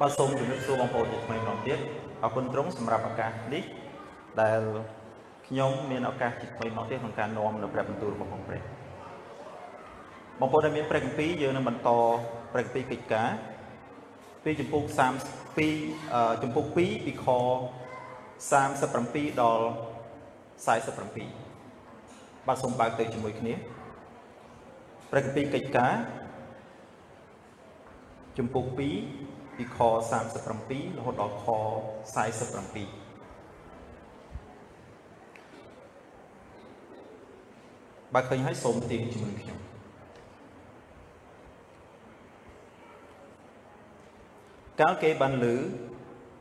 បាទសូមជម្រាបសួរបងប្អូនជាថ្មីម្ដងទៀតអរគុណត្រង់សម្រាប់ឱកាសនេះដែលខ្ញុំមានឱកាសជាថ្មីម្ដងទៀតក្នុងការនាំនៅព្រះបន្ទូលរបស់ព្រះបងប្អូនដែលមានព្រះគម្ពីរយើងនឹងបន្តព្រះគម្ពីរកិច្ចការពីចំពុក32ចំពុក2ពីខ37ដល់47បាទសូមបើកទៅជាមួយគ្នាព្រះគម្ពីរកិច្ចការចំពុក2 ពីខ37រហូតដល់ខ47បើឃើញហើយសូមទាញជាមួយខ្ញុំកាលគេបានលឺ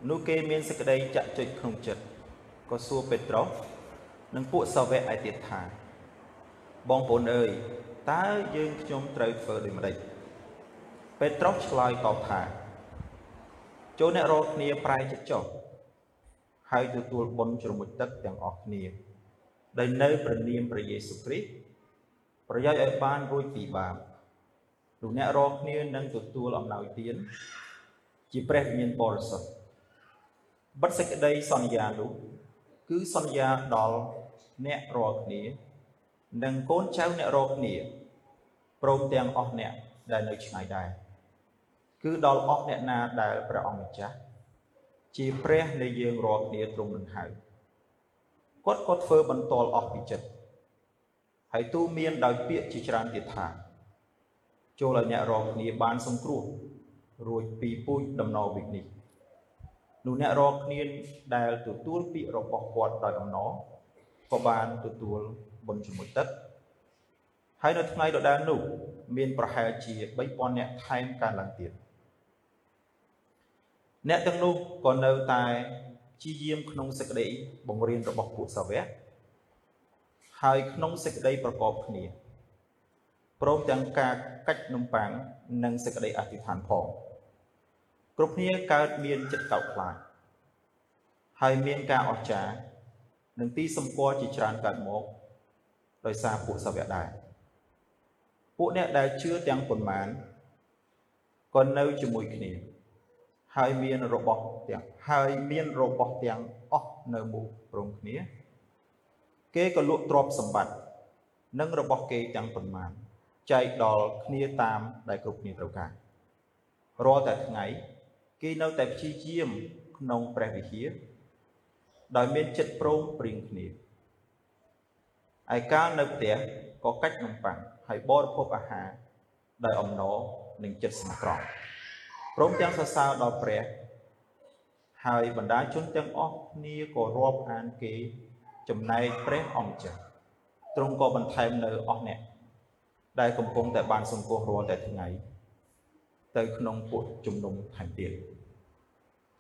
នោះគេមានសេចក្តីចាក់ចុចក្នុងចិត្តក៏សួរពេត្រុសនិងពួកសាវកឯទៀតថា បងប្អូនអើយតើយើងខ្ញុំត្រូវធ្វើដូចម្តេចពេត្រុសឆ្លើយតបថា ចូលអ្នករាល់គ្នាប្រែចិត្តចុះហើយទទួលបុណ្យជ្រមុជទឹកទាំងអស់គ្នាដែលនៅព្រះនាមព្រះយេស៊ូវគ្រីស្ទប្រយោជន៍ឲ្យបានរួចពីបាបលោកអ្នករាល់គ្នានឹងទទួលអំណោយទានជាព្រះវិញ្ញាណបរិសុទ្ធបិទសេចក្តីសន្យានោះគឺសន្យាដល់អ្នករាល់គ្នា និងកូនចៅអ្នករាល់គ្នាព្រមទាំងអស់អ្នកដែលនៅឆ្ងាយដែរ គឺដល់អស់អ្នកណាដែលព្រះអង្គម្ចាស់ជាព្រះនៃយើងរាល់គ្នាទ្រង់នឹងហៅគាត់ក៏ធ្វើបន្ទាល់អស់ពីចិត្តហើយទូមានដោយពាក្យជាច្រើនទៀតថា ចូលឲ្យអ្នករាល់គ្នាបានសង្គ្រោះរួចពីពូជដំណរវិកនេះនោះអ្នករាល់គ្នាដែលទទួលពាក្យរបស់គាត់ដោយអំណរក៏បានទទួលបុណ្យជាមួយទឹកហើយនៅថ្ងៃដដែលនោះមានប្រហែលជា3000នាក់ថែមកើនឡើងទៀត អ្នកទាំងនោះក៏នៅតែជាយាមក្នុងសេចក្តីបង្រៀនរបស់ពួកសាវកហើយក្នុងសេចក្តីប្រកបគ្នាព្រមទាំងការកាច់នំប៉័ងនិងសេចក្តីអធិដ្ឋានផងគ្រប់គ្នាកើតមានចិត្តកោតខ្លាចហើយមានការអស្ចារ្យនិងទីសម្គាល់ជាច្រើនកើតមកដោយសារពួកសាវកដែរពួកអ្នកដែលជឿទាំងប៉ុន្មានក៏នៅជាមួយគ្នា ហើយមានរបស់ទាំងហើយមានរបស់ទាំងអស់នៅមុខព្រមគ្នា គេក៏លក់ទ្រព្យសម្បត្តិនិងរបស់គេទាំងប៉ុន្មានចែកដល់គ្នាតាមដែលគ្រប់គ្នាត្រូវការរាល់តែថ្ងៃ គេនៅតែព្យាយាមក្នុងព្រះវិហារដោយមានចិត្តព្រមព្រៀងគ្នាឯកាលនៅផ្ទះក៏កាច់នំប៉័ងហើយបរិភោគអាហារដោយអំណរនិងចិត្តស្មោះត្រង់ ព្រមទាំងសរសើរដល់ព្រះ ហើយបណ្ដាជនទាំងអស់គ្នាក៏រាប់អានគេចំណែកព្រះអង្គចាស់ទ្រង់ក៏បន្ថែមនៅអស់អ្នកដែលកំពុងតែបានសង្គ្រោះរាល់តែថ្ងៃ ទៅក្នុងពួកជំនុំថែមទៀត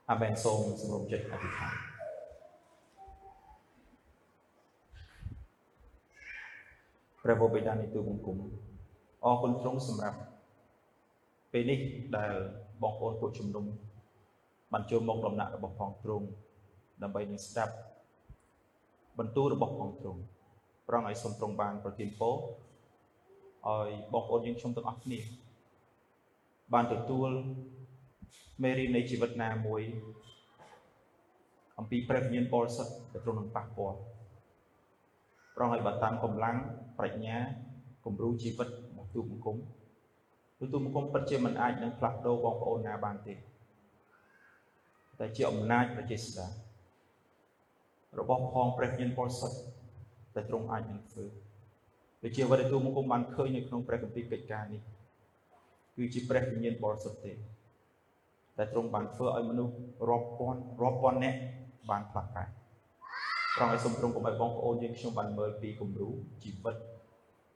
អាមែនសូមសម្រុំចិត្តអធិដ្ឋានព្រះបិតានៃទូបង្គំអរគុណទ្រង់សម្រាប់ពេលនេះដែល បងប្អូនពួកជំនុំបានចូលមកដំណាក់របស់ផងទ្រង់ដើម្បីនឹងស្ដាប់បន្ទូលរបស់ផងទ្រង់ប្រងឲ្យសូមទ្រង់បានប្រទានពរឲ្យបងប្អូនយើងខ្ញុំទាំងអស់គ្នាបានទទួលមេរៀននៃជីវិតណាមួយអំពីព្រះវិញ្ញាណបរិសុទ្ធដែលទ្រង់នឹងប៉ះពាល់ប្រងឲ្យបានតាមកម្លាំងប្រាជ្ញាគំរូជីវិតរបស់ទូបង្គំ ទូទូបង្គំពិតជាមិនអាចនឹងផ្លាស់ប្ដូរបងប្អូនណាបានទេតែជាអំណាចប្រជាស្ដារបស់ផងព្រះវិញ្ញាណបរិសុទ្ធដែលទ្រង់អាចនឹងធ្វើដូចជាអ្វីដែលទូបង្គំបានឃើញនៅក្នុងព្រះគម្ពីរកិច្ចការនេះគឺជាព្រះវិញ្ញាណបរិសុទ្ធទេតែទ្រង់បានធ្វើឲ្យមនុស្សរាប់ពាន់រាប់ពាន់នាក់បានផ្លាស់ប្រែត្រង់ឲ្យសូមទ្រង់កុំឲ្យបងប្អូនយើងខ្ញុំបានមើលពីគំរូជីវិត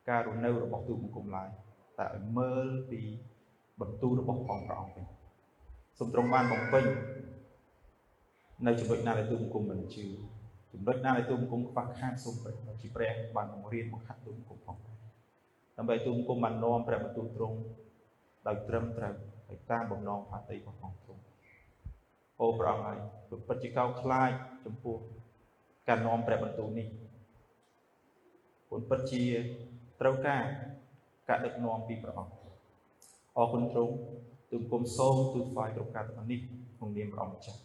ការរស់នៅរបស់ទូបង្គំឡើយ តែឲ្យមើលពីបន្ទូលរបស់ផងព្រះអង្គវិញសូមទ្រង់បានបំពេញនៅចំណុចណាដែលទូបង្គំមិនជឿចំណុចណាដែលទូបង្គំខ្វះខាតសូមព្រះជាព្រះបានបង្រៀនបង្ហាត់ទូបង្គំផងដើម្បីទូបង្គំបាននាំព្រះបន្ទូលទ្រង់ដោយត្រឹមត្រូវហើយតាមបំណងផាតីរបស់ផងទ្រង់អូព្រះអង្គហើយពិតជាកោតខ្លាចចំពោះការនាំព្រះបន្ទូលនេះគុណពិតជាត្រូវការ ការដឹកនាំពីព្រះអង្គអរគុណទ្រង់ទូលគុំសូមទូលថ្វាយគ្រប់ការទាំងអស់នេះក្នុងនាមព្រះអង្គម្ចាស់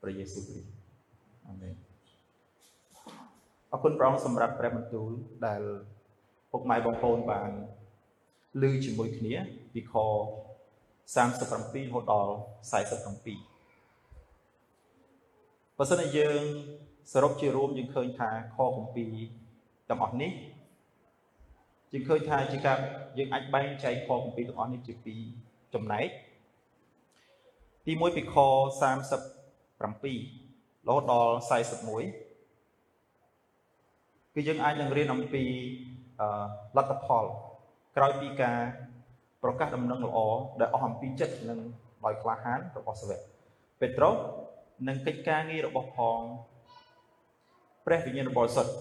ព្រះយេស៊ូវគ្រីស្ទអាមែនអរគុណព្រះអង្គសម្រាប់ព្រះបន្ទូលដែលពុកម៉ែបងប្អូនបានឮជាមួយគ្នាពីខ37រហូតដល់47បើសិនជាយើងសរុបជារួមយើងឃើញថាខគម្ពីរទាំងអស់នេះ យើងឃើញថាជាការយើងអាចបែងចែកខគម្ពីរទាំងអស់នេះជាពីរចំណែកទី1ពីខ37រហូតដល់41គឺយើងអាចនឹងរៀនអំពីលទ្ធផល ក្រោយពីការប្រកាសដំណឹងល្អដែលអស់អំពីចិត្តនិងដោយក្លាហានរបស់សាវកពេត្រុសនិងកិច្ចការងាររបស់ផងព្រះវិញ្ញាណបរិសុទ្ធ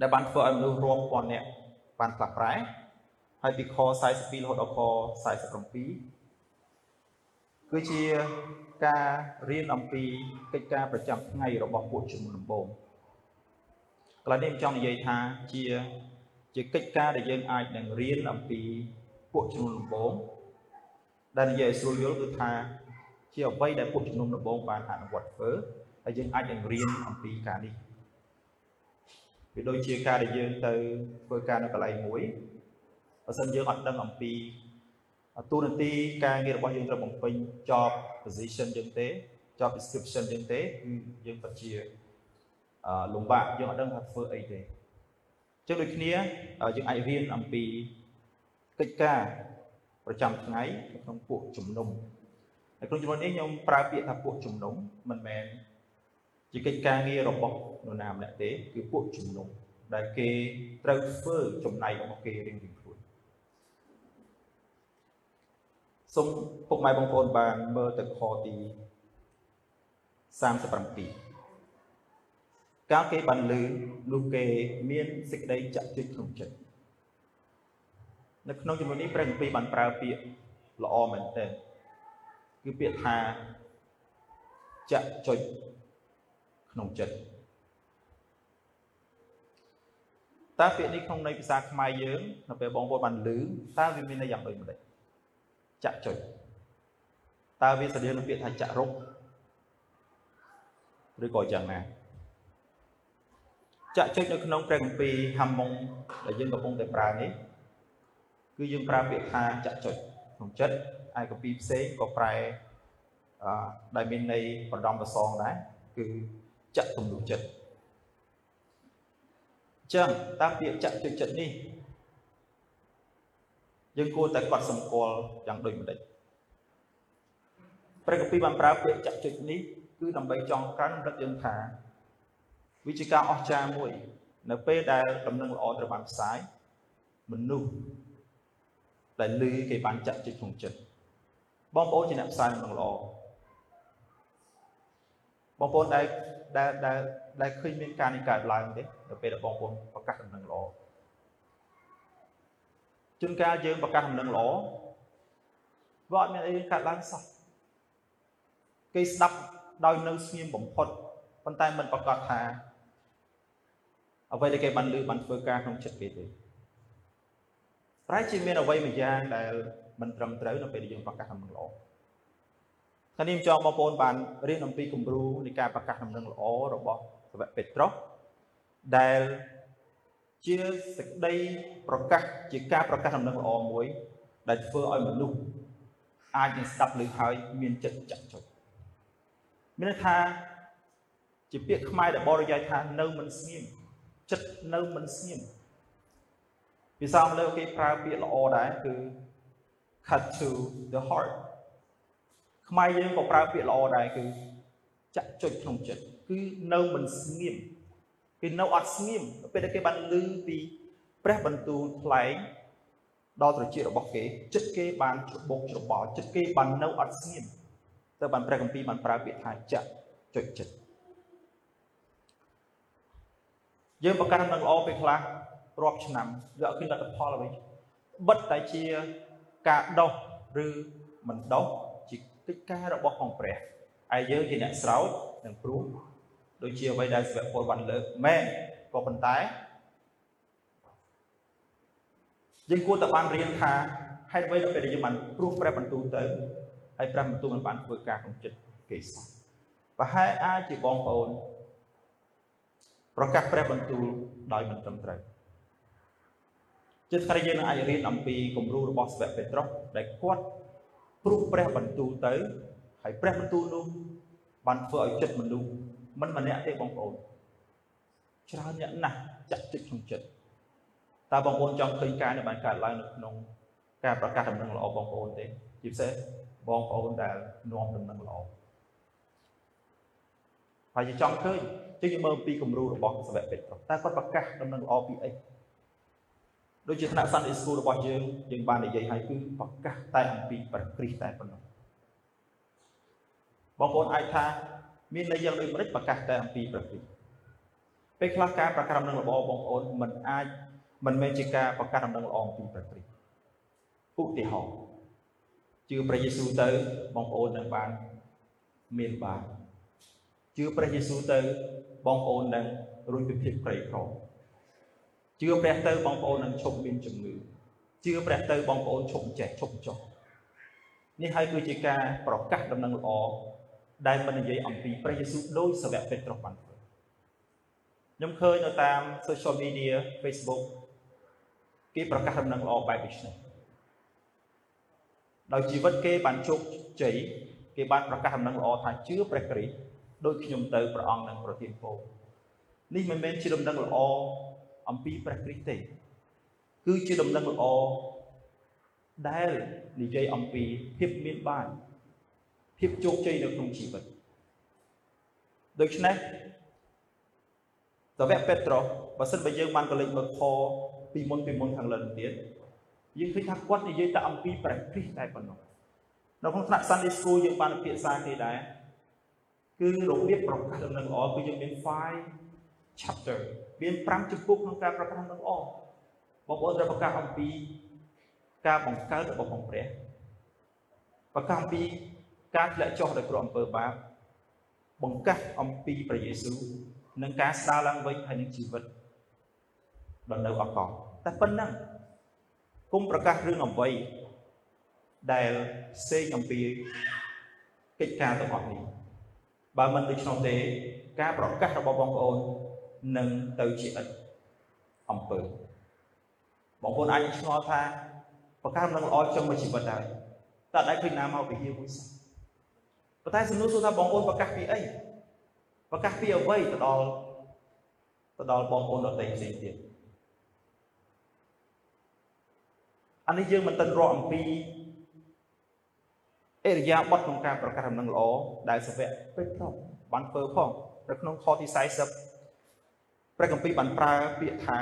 ដែលបានធ្វើឲ្យមនុស្សរាប់ពាន់នាក់ បានផ្លាស់ប្រែហើយពីខ42រហូតដល់ខ47គឺជាការរៀនអំពីកិច្ចការប្រចាំថ្ងៃរបស់ពួកជំនុំដំបូងកន្លែងនេះខ្ញុំចង់និយាយថាជាជាកិច្ចការដែលយើងអាចនឹងរៀនអំពីពួកជំនុំដំបូងដែលនិយាយឲ្យស្រួលយល់គឺថាជាអ្វីដែលពួកជំនុំដំបូងបានអនុវត្តធ្វើហើយយើងអាចនឹងរៀនអំពីការនេះ វាដូចជាការដែលយើងទៅធ្វើការនៅកន្លែងមួយបើសិនយើងអត់ដឹងអំពីទូនាទីការងាររបស់យើងត្រូវបំពេញ job position យើងទេ job description យើងទេគឺយើងពិតជាអឺលំបាកយើងអត់ដឹងថាធ្វើអីទេចឹងដូចគ្នាយើងអាចរៀនអំពីកិច្ចការប្រចាំថ្ងៃក្នុងពួកជំនុំហើយក្នុងចំណុចនេះខ្ញុំប្រើពាក្យថាពួកជំនុំមិនមែនជាកិច្ចការងាររបស់ នរណាម្នាក់ទេគឺពួកជំនុំដែលគេត្រូវធ្វើចំណែករបស់គេរៀងៗខ្លួនសូមពុកម៉ែបងប្អូនបានមើលទៅខទី37កាលគេបានលឺនោះគេមានសេចក្តីចាក់ជិតក្នុងចិត្តនៅក្នុងចំណុចនេះព្រះគម្ពីរបានប្រើពាក្យល្អមែនទែនគឺពាក្យថាចាក់ចុចក្នុងចិត្ត តើពាក្យនេះក្នុងន័យភាសាខ្មែរយើងនៅពេលបងប្អូនបានឮតើវាមានន័យយ៉ាងដូចម្ដេចចាក់ចុចតើវាស្តីនឹងពាក្យថាចាក់រុកឬក៏យ៉ាងណាចាក់ចុចនៅក្នុងព្រះគម្ពីរហាមុងដែលយើងកំពុងតែប្រើនេះគឺយើងប្រើពាក្យថាចាក់ចុចក្នុងចិត្តឯកពីផ្សេងក៏ប្រែអឺដែលមានន័យបណ្ដំប្រសងដែរគឺចាក់ទំនុកចិត្ត ចឹងតាមពាក្យចាក់ចិត្តចិត្តនេះយើងគួរតែកត់សម្គាល់យ៉ាងដូចម្ដេចព្រះគម្ពីរបានប្រើពាក្យចាក់ចិត្តនេះគឺដើម្បីចង់កាន់រំលឹកយើងថាវាជាការអស្ចារ្យមួយ នៅពេលដែលដំណឹងល្អត្រូវបានផ្សាយមនុស្សដែលឮគេបានចាក់ចិត្តក្នុងចិត្តបងប្អូនជាអ្នកផ្សាយដំណឹងល្អ បងប្អូនដែលដែលដែលដែលឃើញមានការនេះកើតឡើងទេនៅពេលដែលបងប្អូនប្រកាសដំណឹងល្អជួនកាលយើងប្រកាសដំណឹងល្អវាអត់មានអីកើតឡើងសោះគេស្ដាប់ដោយនៅស្ងៀមបំផុតប៉ុន្តែមិនប្រកាសថាអ្វីដែលគេបានលើបានធ្វើការក្នុងចិត្តគេទេប្រែជាមានអ្វីមួយយ៉ាងដែលមិនត្រឹមត្រូវនៅពេលដែលយើងប្រកាសដំណឹងល្អ ថ្ងៃនេះចង់បងប្អូនបានរៀនអំពីគំរូនៃការប្រកាសដំណឹងល្អរបស់សាវកពេត្រុសដែលជាសេចក្តីប្រកាសជាការប្រកាសដំណឹងល្អមួយ ដែលធ្វើឲ្យមនុស្សអាចនឹងស្ដាប់ឮហើយមានចិត្តចាក់ចុចមានន័យថាជាពាក្យខ្មែរដែលបរិយាយថានៅមិនស្ងៀមចិត្តនៅមិនស្ងៀមភាសាអង់គ្លេសគេប្រើពាក្យល្អដែរគឺ cut to the heart ខ្មែរយើងក៏ប្រើពាក្យល្អដែរគឺចាក់ចុចក្នុងចិត្តគឺនៅមិនស្ងៀមគេនៅអត់ស្ងៀមពេលដែលគេបានឮពីព្រះបន្ទូលថ្លែងដល់ត្រចៀករបស់គេចិត្តគេបានច្របូកច្របល់ចិត្តគេបាននៅអត់ស្ងៀមទៅបានព្រះគម្ពីរបានប្រើពាក្យថាចាក់ចុចចិត្តយើងប្រកាសនឹងល្អពេលខ្លះរាប់ឆ្នាំយកឃើញលទ្ធផលអ្វីបិទតែជាការដោះឬមិនដោះជា កិច្ចការរបស់ផងព្រះហើយយើងជាអ្នកស្រោចនិងព្រួសដូចជាអ្វីដែលសាវកពលបានលើកមែនក៏ប៉ុន្តែយើងគួរតែបានរៀនថាហហេតុអ្វីដល់ពេលដែលយើងបានព្រោះព្រះបន្ទូលទៅហើយព្រះបន្ទូលមិនបានធ្វើការក្នុងចិត្តគេសោះប្រហែលអាចជាបងប្អូនប្រកាសព្រះបន្ទូលដោយមិនត្រឹមត្រូវជាថ្ងៃយើងនឹងអាចរៀនអំពីគំរូរបស់ស្វៈពេត្រុសដែលគាត់ ព្រោះព្រះបន្ទូលទៅហើយព្រះបន្ទូលនោះបានធ្វើឲ្យចិត្តមនុស្សមិនម្នាក់ទេបងប្អូនច្រើនអ្នកណាស់ចាក់ចិត្តក្នុងចិត្តតើបងប្អូនចង់ឃើញការនេះបានកើតឡើងនៅក្នុងការប្រកាសដំណឹងល្អបងប្អូនទេជាពិសេសបងប្អូនដែលនាំដំណឹងល្អហើយចង់ឃើញជិះមើលពីគំរូរបស់សាវកពេត្រុសតើគាត់ប្រកាសដំណឹងល្អពីអី ដូចជាថ្នាក់ Sunday School របស់យើងយើងបាននិយាយឲ្យគឺប្រកាសតែអំពីព្រះគ្រីស្ទតែប៉ុណ្ណោះបងប្អូនអាចថាមានន័យយ៉ាងដូចម្តេចប្រកាសតែអំពីព្រះគ្រីស្ទពេលខ្លះការប្រកាសដំណឹងល្អបងប្អូនមិនអាចមិនមែនជាការប្រកាសដំណឹងល្អអំពីព្រះគ្រីស្ទឧទាហរណ៍ជឿព្រះយេស៊ូវទៅបងប្អូននឹងបានមានបានជឿព្រះយេស៊ូវទៅបងប្អូននឹងរួចពីភាពក្រីក្រ ជឿព្រះទៅបងប្អូននឹងឈប់មានជំងឺជឿព្រះទៅបងប្អូនឈប់ចេះឈប់ចុះនេះហើយគឺជាការប្រកាសដំណឹងល្អដែលមិននិយាយអំពីព្រះយេស៊ូវដោយសាវកពេត្រុសបានធ្វើខ្ញុំឃើញនៅតាម social media Facebook គេប្រកាសដំណឹងល្អបែបដូចនេះដោយជីវិតគេបានជោគជ័យគេបានប្រកាសដំណឹងល្អថាជឿព្រះគ្រីស្ទដោយខ្ញុំទៅព្រះអង្គនឹងប្រទានពរនេះមិនមែនជាដំណឹងល្អ អំពីព្រះគ្រីស្ទទេ គឺជាដំណឹងល្អដែលនិយាយអំពីភាពមានបានភាពជោគជ័យនៅក្នុងជីវិតដូច្នេះសាវកពេត្រុសបើសិនបើយើងបានកលេចមើលខពីមុនពីមុនខាងលើទៀតយើងឃើញថាគាត់និយាយតែអំពីព្រះគ្រីស្ទតែប៉ុណ្ណោះនៅក្នុងថ្នាក់ Sunday School យើងបានពិភាក្សាគេដែរគឺរបៀបប្រកាសដំណឹងល្អគឺយើងមាន5 chapter មាន5ជំពូកក្នុងការប្រកាសដំណឹងល្អបងប្អូនត្រូវប្រកាសអំពីការបង្កើតរបស់ផងព្រះប្រកាសអំពីការធ្លាក់ចុះដោយគ្រោះអំពើបាបបង្កាសអំពីព្រះយេស៊ូវនិងការស្ដារឡើងវិញហើយនឹងជីវិតដល់នៅអកលតែប៉ុណ្ណឹងគុំប្រកាសរឿងអ្វីដែលផ្សេងអំពីកិច្ចការទាំងអស់នេះបើមិនដូច្នោះទេ ការប្រកាសរបស់បងប្អូន នឹងទៅជាឥតអំពើបងប្អូនអាចឆ្ងល់ថាប្រកាសនឹងល្អចង់មកជីវិតដែរតើអាចឃើញណាមកពីហៀមួយសោះប៉ុន្តែសំណួរសួរថាបងប្អូនប្រកាសពីអីប្រកាសពីអ្វីទៅដល់ទៅដល់បងប្អូនដទៃផ្សេងទៀតអានេះយើងមិនទាន់រកអំពីអេរិយាបថក្នុងការប្រកាសដំណឹងល្អដែលសាវកពេត្រុសបានធ្វើផងនៅក្នុងខទី40 ព្រះគម្ពីរបានប្រើពាក្យថា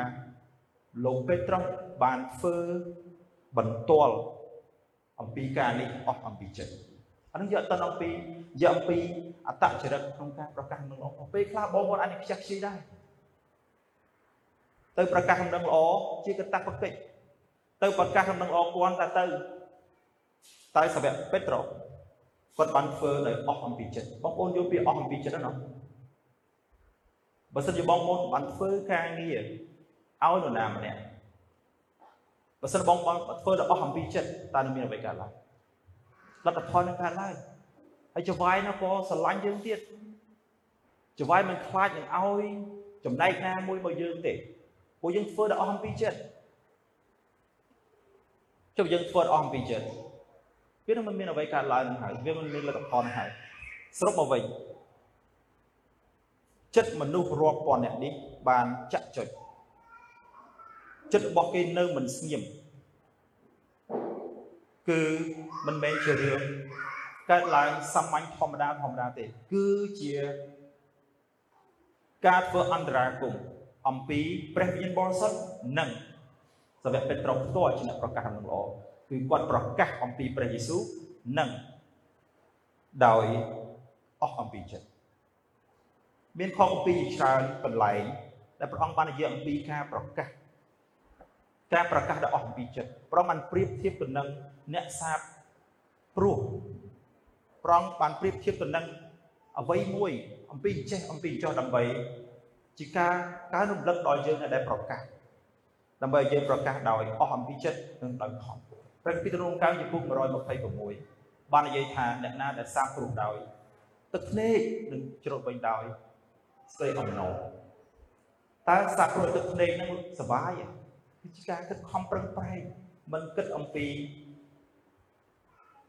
លោកពេត្រុសបានធ្វើបន្ទាល់អំពីការនេះអស់អំពីចិត្តអានេះយកទៅអំពីយកអំពីអតចរិតក្នុងការប្រកាសនឹងល្អពេលខ្លះបងប្អូនអាចនឹងខ្ជះខ្ជាយដែរទៅប្រកាសដំណឹងល្អជាកតបកិច្ចទៅប្រកាសដំណឹងល្អគួរតែទៅតែសាវកពេត្រុសគាត់បានធ្វើដោយអស់អំពីចិត្តបងប្អូនយល់ពីអស់អំពីចិត្តណា បើសិនជាបងប្អូនបានធ្វើការងារឲ្យនរណាម្នាក់បើសិនបងប្អូនធ្វើដោយអស់អំពីចិត្តតើនឹងមានអ្វីកើតឡើងលទ្ធផលនឹងកើតឡើងហើយចវាយនោះក៏ស្រឡាញ់យើងទៀតចវាយមិនខ្លាចនឹងឲ្យចំណែកណាមួយមកយើងទេពួកយើងធ្វើដោយអស់អំពីចិត្តចុះយើងធ្វើអស់អំពីចិត្តវានឹងមិនមានអ្វីកើតឡើងនឹងហើយវាមិនមានលទ្ធផលនឹងហើយសរុបមកវិញ ចិត្តមនុស្សរាប់ពាន់អ្នកនេះបានចាក់ចុចចិត្តរបស់គេនៅមិនស្ងៀមគឺមិនមែនជារឿងកើតឡើងសាមញ្ញធម្មតាធម្មតាទេគឺជាការធ្វើអន្តរាគមអំពីព្រះវិញ្ញាណបរិសុទ្ធនិងសាវកពេត្រុសផ្ទាល់ជាអ្នកប្រកាសដំណឹងល្អគឺគាត់ប្រកាសអំពីព្រះយេស៊ូវនិងដោយអស់អំពីចិត្ត មានខុសអំពីច្រើនកន្លែងដែលព្រះអង្គបាននិយាយអំពីការប្រកាសការប្រកាសដ៏អស់អំពីចិត្តព្រះអង្គបានប្រៀបធៀបទៅនឹងអ្នកសាបព្រោះព្រះអង្គបានប្រៀបធៀបទៅនឹងអ្វីមួយអំពីចេះអំពីចោះដើម្បីជាការការរំលឹកដល់យើងដែលប្រកាសដើម្បីយើងប្រកាសដោយអស់អំពីចិត្តនិងដោយខំព្រះគម្ពីររងកៅចំពុក126បាននិយាយថាអ្នកណាដែលសាបព្រោះដោយទឹកភ្នែកនឹងជ្រត់វិញដោយ ស្ទេអំណរតើសាបព្រោះទឹកភ្នែកនឹងសុបាយគឺជាការគិតខំប្រឹងប្រែងមិនគិតអំពី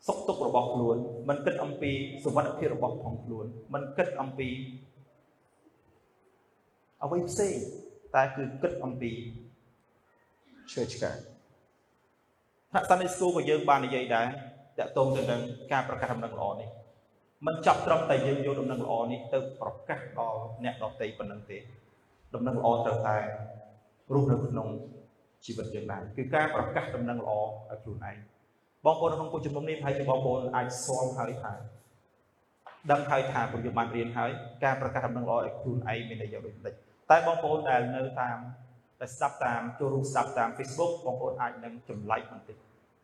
សុខទុក្ខរបស់ខ្លួនមិនគិតអំពីសុវត្ថិភាពរបស់ផងខ្លួនមិនគិតអំពីអ្វីផ្សេងតែគឺគិតអំពីឈើឆ្កាថ្នាក់សន្និសីទក៏យើងបាននិយាយដែរតកតងទៅនឹងការប្រកាសដំណឹងល្អនេះ មិនចាប់ត្រឹមតែយើងយកដំណឹងល្អនេះទៅប្រកាសដល់អ្នកដទៃប៉ុណ្ណឹងទេដំណឹងល្អត្រូវតែរស់នៅក្នុងជីវិតយើងដែរគឺការប្រកាសដំណឹងល្អឲ្យខ្លួនឯងបងប្អូនក្នុងពុជជំនុំនេះហើយបងប្អូនអាចស្គាល់ហើយថាដឹងហើយថាពួកយើងបានរៀនហើយការប្រកាសដំណឹងល្អឲ្យខ្លួនឯងមានន័យយ៉ាងដូចម្ដេចតែបងប្អូនដែលនៅតាមតែស្ដាប់តាមចូលរួមស្ដាប់តាម Facebook បងប្អូនអាចនឹងចម្លែកបន្តិច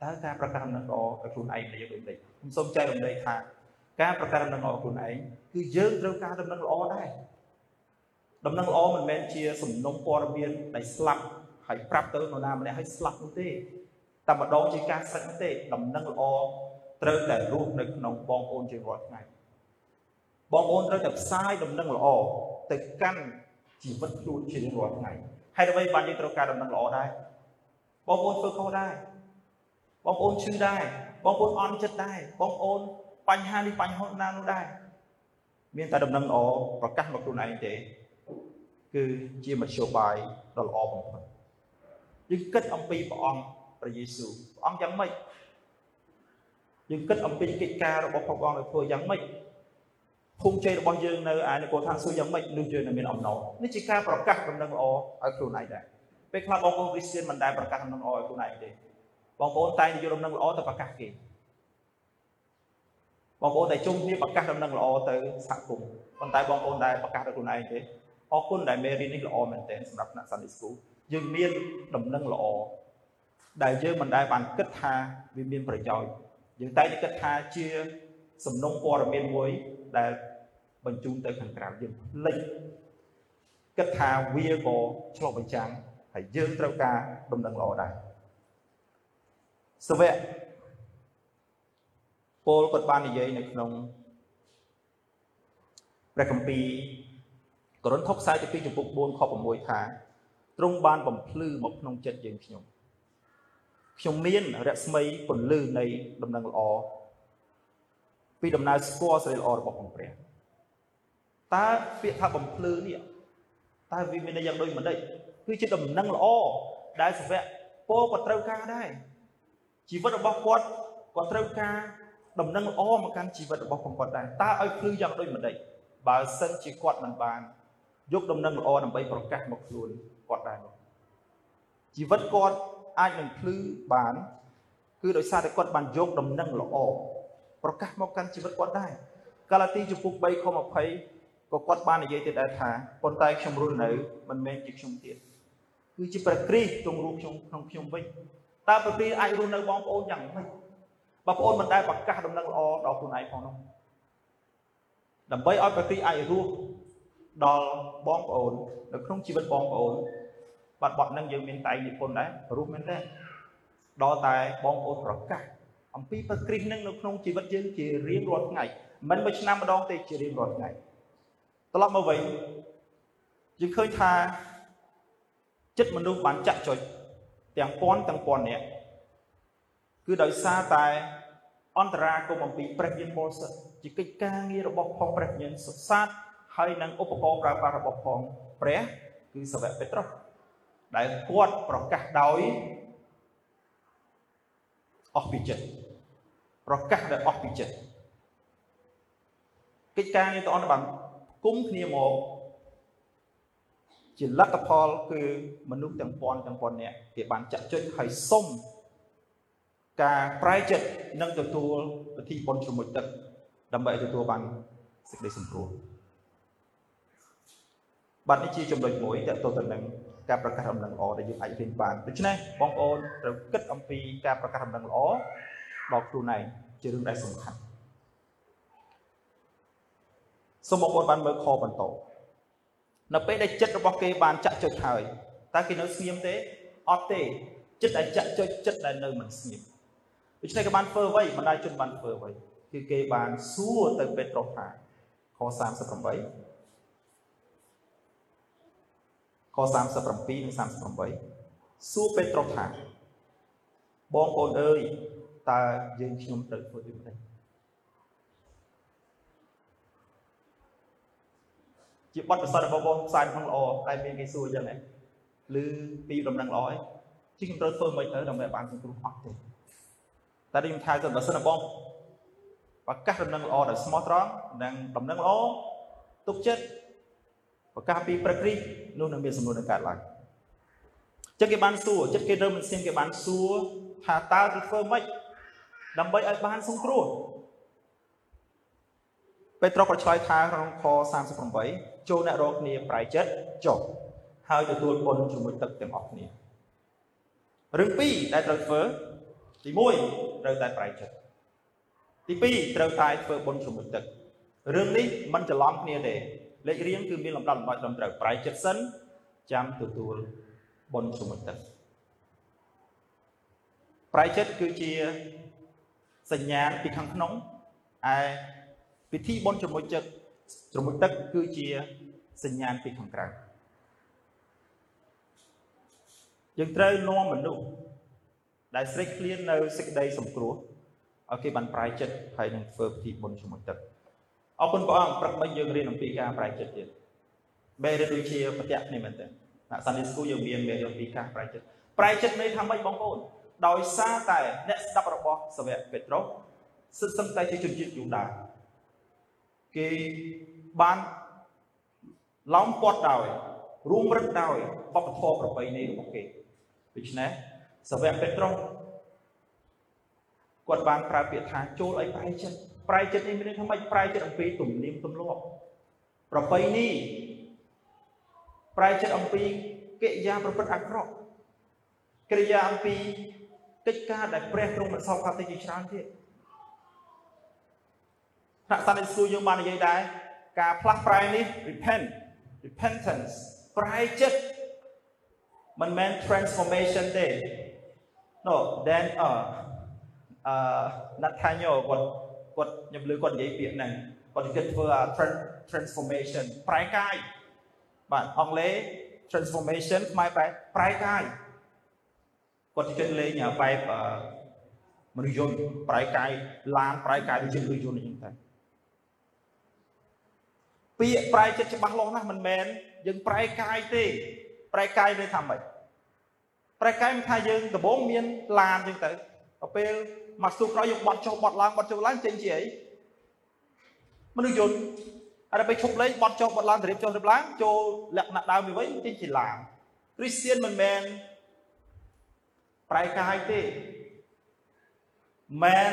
តើការប្រកាសដំណឹងល្អឲ្យខ្លួនឯងមានន័យយ៉ាងដូចម្ដេចខ្ញុំសូមចែករំលែកថា ការប្រកាសដំណឹងល្អខ្លួនឯងគឺយើងត្រូវការដំណឹងល្អដែរដំណឹងល្អមិនមែនជាសំណុំព័ត៌មានដែលស្លាប់ហើយប្រាប់ទៅនរណាម្នាក់ឲ្យស្លាប់នោះទេតែម្ដងជាការស្រេចទេដំណឹងល្អត្រូវតែរស់នៅក្នុងបងប្អូនជារាល់ថ្ងៃបងប្អូនត្រូវតែផ្សាយដំណឹងល្អទៅកាន់ជីវិតខ្លួនជារៀងរាល់ថ្ងៃហើយអ្វីបានយើងត្រូវការដំណឹងល្អដែរបងប្អូនធ្វើខុសដែរបងប្អូនឈឺដែរបងប្អូនអន់ចិត្តដែរបងប្អូន បញ្ហានេះបញ្ហាណានោះដែរមានតែដំណឹងល្អប្រកាសមកខ្លួនឯងទេគឺជាមធ្យោបាយដ៏ល្អបំផុតយើងគិតអំពីព្រះអង្គព្រះយេស៊ូវព្រះអង្គយ៉ាងម៉េចយើងគិតអំពីកិច្ចការរបស់ព្រះអង្គឲ្យធ្វើយ៉ាងម៉េចភូមិជ័យរបស់យើងនៅឯនគរឋានសួគ៌យ៉ាងម៉េចនោះយើងនឹងមានអំណរនេះជាការប្រកាសដំណឹងល្អឲ្យខ្លួនឯងដែរពេលខ្លះបងប្អូនគ្រីស្ទានមិនដែលប្រកាសដំណឹងល្អឲ្យខ្លួនឯងទេបងប្អូនតែងយកដំណឹងល្អទៅប្រកាសគេ បងប្អូនតែជុំគ្នាប្រកាសដំណឹងល្អទៅសហគមន៍ប៉ុន្តែបងប្អូនដែលប្រកាសទៅខ្លួនឯងទេអរគុណដែលមេរៀននេះល្អមែនទែនសម្រាប់អ្នកសានិស្គូយើងមានដំណឹងល្អដែលយើងមិនដែលបានគិតថាវាមានប្រយោជន៍យើងតែងតែគិតថាជាសំណុំព័ត៌មានមួយដែលបញ្ជូនទៅខាងក្រៅយើងភ្លេចគិតថាវាក៏ឆ្លុះបញ្ចាំងហើយយើងត្រូវការដំណឹងល្អដែរសវៈ ពលគាត់បាននិយាយនៅក្នុងព្រះគម្ពីរករុនថុកខ្សែទី2ចំពុក4ខ6ថាទ្រង់បានបំភ្លឺមកក្នុងចិត្តយើងខ្ញុំខ្ញុំមានរស្មីពន្លឺនៃដំណឹងល្អពីដំណើរស្គាល់សេរីល្អរបស់ព្រះព្រះតើពាក្យថាបំភ្លឺនេះតើវាមានន័យយ៉ាងដូចម្ដេចគឺជាដំណឹងល្អដែលសាវកពោក៏ត្រូវការដែរជីវិតរបស់គាត់ក៏ត្រូវការ ដំណឹងល្អមកកាន់ជីវិតរបស់គាត់ដែរតើឲ្យភ្លឺយ៉ាងដូចម្ដេចបើសិនជាគាត់មិនបានយកដំណឹងល្អដើម្បីប្រកាសមកខ្លួនគាត់ដែរជីវិតគាត់អាចនឹងភ្លឺបានគឺដោយសារតែគាត់បានយកដំណឹងល្អប្រកាសមកកាន់ជីវិតគាត់ដែរកាឡាទីជំពូក3ខ20ក៏គាត់បាននិយាយទៀតដែរថាប៉ុន្តែខ្ញុំរស់នៅមិនមែនជាខ្ញុំទៀតគឺជាព្រះគ្រីស្ទទ្រង់រស់ខ្ញុំក្នុងខ្ញុំវិញតើព្រះគ្រីស្ទអាចរស់នៅបងប្អូនយ៉ាងម៉េច បងប្អូនមិនដែលប្រកាសដំណឹងល្អដល់ខ្លួនឯងផងនោះដើម្បីឲ្យព្រះគ្រីស្ទអាចរស់ដល់បងប្អូននៅក្នុងជីវិតបងប្អូនបាត់បត់នឹងយើងមានតែនិពន្ធដែររស់មែនទេដល់តែបងប្អូនប្រកាសអំពីព្រះគ្រីស្ទនឹងនៅក្នុងជីវិតយើងជារៀងរាល់ថ្ងៃមិនមួយឆ្នាំម្ដងទេជារៀងរាល់ថ្ងៃត្រឡប់មកវិញយើងឃើញថាចិត្តមនុស្សបានចាក់ចុចទាំងពាន់ទាំងពាន់នាក់គឺដោយសារតែ អន្តរាគមអំពីព្រះវិញ្ញាណបរិសុទ្ធជាកិច្ចការងាររបស់ផងព្រះវិញ្ញាណសុសាទហើយនឹងឧបករណ៍ប្រើប្រាស់របស់ផងព្រះគឺសាវកពេត្រុសដែលគាត់ប្រកាសដោយអស់ពីចិត្តប្រកាសដោយអស់ពីចិត្តកិច្ចការនេះតអនបានគុំគ្នាមកជាលទ្ធផលគឺមនុស្សទាំងពាន់ទាំងពាន់នាក់គេបានចាក់ចុចហើយសុំ ការប្រែចិត្តនិងទទួលពិធីបុណ្យជ្រមុជទឹក ដើម្បីទទួលបានសេចក្តីសង្គ្រោះបាទនេះជាចំណុចមួយតទៅទៅនឹងការប្រកាសដំណឹងល្អដែលយើងអាចរៀនបានដូច្នេះបងប្អូនត្រូវគិតអំពីការប្រកាសដំណឹងល្អដល់ខ្លួនឯងជារឿងដែលសំខាន់សូមបងប្អូនបានមើលខបន្តនៅពេលដែលចិត្តរបស់គេបានចាក់ចុចហើយតើគេនៅស្ងៀមទេអត់ទេចិត្តដែលចាក់ចុចចិត្តដែលនៅមិនស្ងៀម ដូច្នេះគេបានធ្វើអ្វីបណ្ដាជនបានធ្វើអ្វីគឺគេបានសួរទៅពេត្រុសថាខ38ខ37និង38សួរពេត្រុសថាបងប្អូនអើយតើយើងខ្ញុំត្រូវធ្វើដូចម្តេចជាបទពិសោធន៍របស់បងផ្សាយក្នុងល្អតែមានគេសួរយ៉ាងហ្នឹងឬពីដំណឹងល្អឯងជាខ្ញុំត្រូវធ្វើមិនទៅដើម្បីបានសង្គ្រោះអត់ទេ តែខ្ញុំថាទៅបើសិនបងប្រកាសដំណឹងល្អដោយស្មោះត្រង់និងដំណឹងល្អទុកចិត្តប្រកាសពីប្រក្រិះនោះនឹងមានសំណួរនឹងកើតឡើងចឹងគេបានសួរចិត្តគេរើមិនសៀងគេបានសួរថាតើទៅធ្វើម៉េចដើម្បីឲ្យបានសង្គ្រោះពេត្រុសក៏ឆ្លើយថាក្នុងខ38ចូលអ្នករកគ្នាប្រែចិត្តចុះហើយទទួលបុណ្យជាមួយទឹកទាំងអស់គ្នារឿងពីរដែលត្រូវធ្វើ ទី1ត្រូវតែប្រែចិត្តទី2ត្រូវតែធ្វើបុណ្យជាមួយទឹករឿងនេះមិនច្រឡំគ្នាទេលេខរៀងគឺមានលំដាប់លំបាច់ត្រឹមត្រូវប្រែចិត្តសិនចាំទទួលបុណ្យជាមួយទឹកប្រែចិត្តគឺជាសញ្ញាណពីខាងក្នុងឯពិធីបុណ្យជាមួយទឹកជាមួយទឹកគឺជាសញ្ញាណពីខាងក្រៅយើងត្រូវនាំមនុស្ស ដែលស្រេកឃ្លាននៅសេចក្តីសង្គ្រោះឲ្យគេបានប្រែចិត្តហើយនឹងធ្វើពិធីបុណ្យជាមួយទឹកអរគុណព្រះអង្គព្រឹកមិញយើងរៀនអំពីការប្រែចិត្តទៀតបែរដូចជាប្រតិនេះមែនទេអ្នកសានិស្គូយើងមានមេរៀនអំពីការប្រែចិត្តប្រែចិត្តនេះថាម៉េចបងប្អូនដោយសារតែអ្នកស្ដាប់របស់សាវកពេត្រុសសិទ្ធសឹងតែជាជនជាតិយូដាគេបានឡោមព័ទ្ធដោយរួមរឹកដោយបបធម៌ប្រពៃណីរបស់គេដូច្នេះ សាវកពេត្រុសគាត់បានប្រើពាក្យថាចូលឲ្យប្រែចិត្តប្រែចិត្តនេះមានន័យថាម៉េចប្រែចិត្តអំពីទំនៀមទម្លាប់ប្រពៃណីប្រែចិត្តអំពីកិរិយាប្រព្រឹត្តអាក្រក់កិរិយាអំពីកិច្ចការដែលព្រះទ្រង់មិនសល់ផាតិជាច្រើនទៀតថ្នាក់សន្តិសុខយើងបាននិយាយដែរការផ្លាស់ប្រែនេះ repent repentance ប្រែចិត្តមិនមែន transformation ទេ no then អឺអឺ Nathaniel គាត់គាត់ខ្ញុំលើគាត់និយាយពាក្យហ្នឹងគាត់គិតធ្វើ transformation ប្រែកាយបាទអង់គ្លេស transformation ខ្មែរប្រែប្រែកាយគាត់ជិះលេងបែបមនុស្សយន្តប្រែកាយឡានប្រែកាយដូចជាមនុស្សយន្តអញ្ចឹងតែពាក្យប្រែចិត្តច្បាស់លាស់ណាស់មិនមែនយើងប្រែកាយទេ ប្រែកាយនឹងថាម៉េច ប្រែកាយមិនថាយើងដំបងមានឡានអញ្ចឹងទៅដល់ពេលមកស្ទុះក្រោយយើងបត់ចុះបត់ឡើងបត់ចុះឡើងចេញជាអីមនុស្សយន្តហើយដល់ពេលឈប់លេងបត់ចុះបត់ឡើងទៅរៀបចុះរៀបឡើងចូលលក្ខណៈដើមវាវិញចេញជាឡានគ្រីស្ទៀនមិនមែនប្រែកាយទេមែន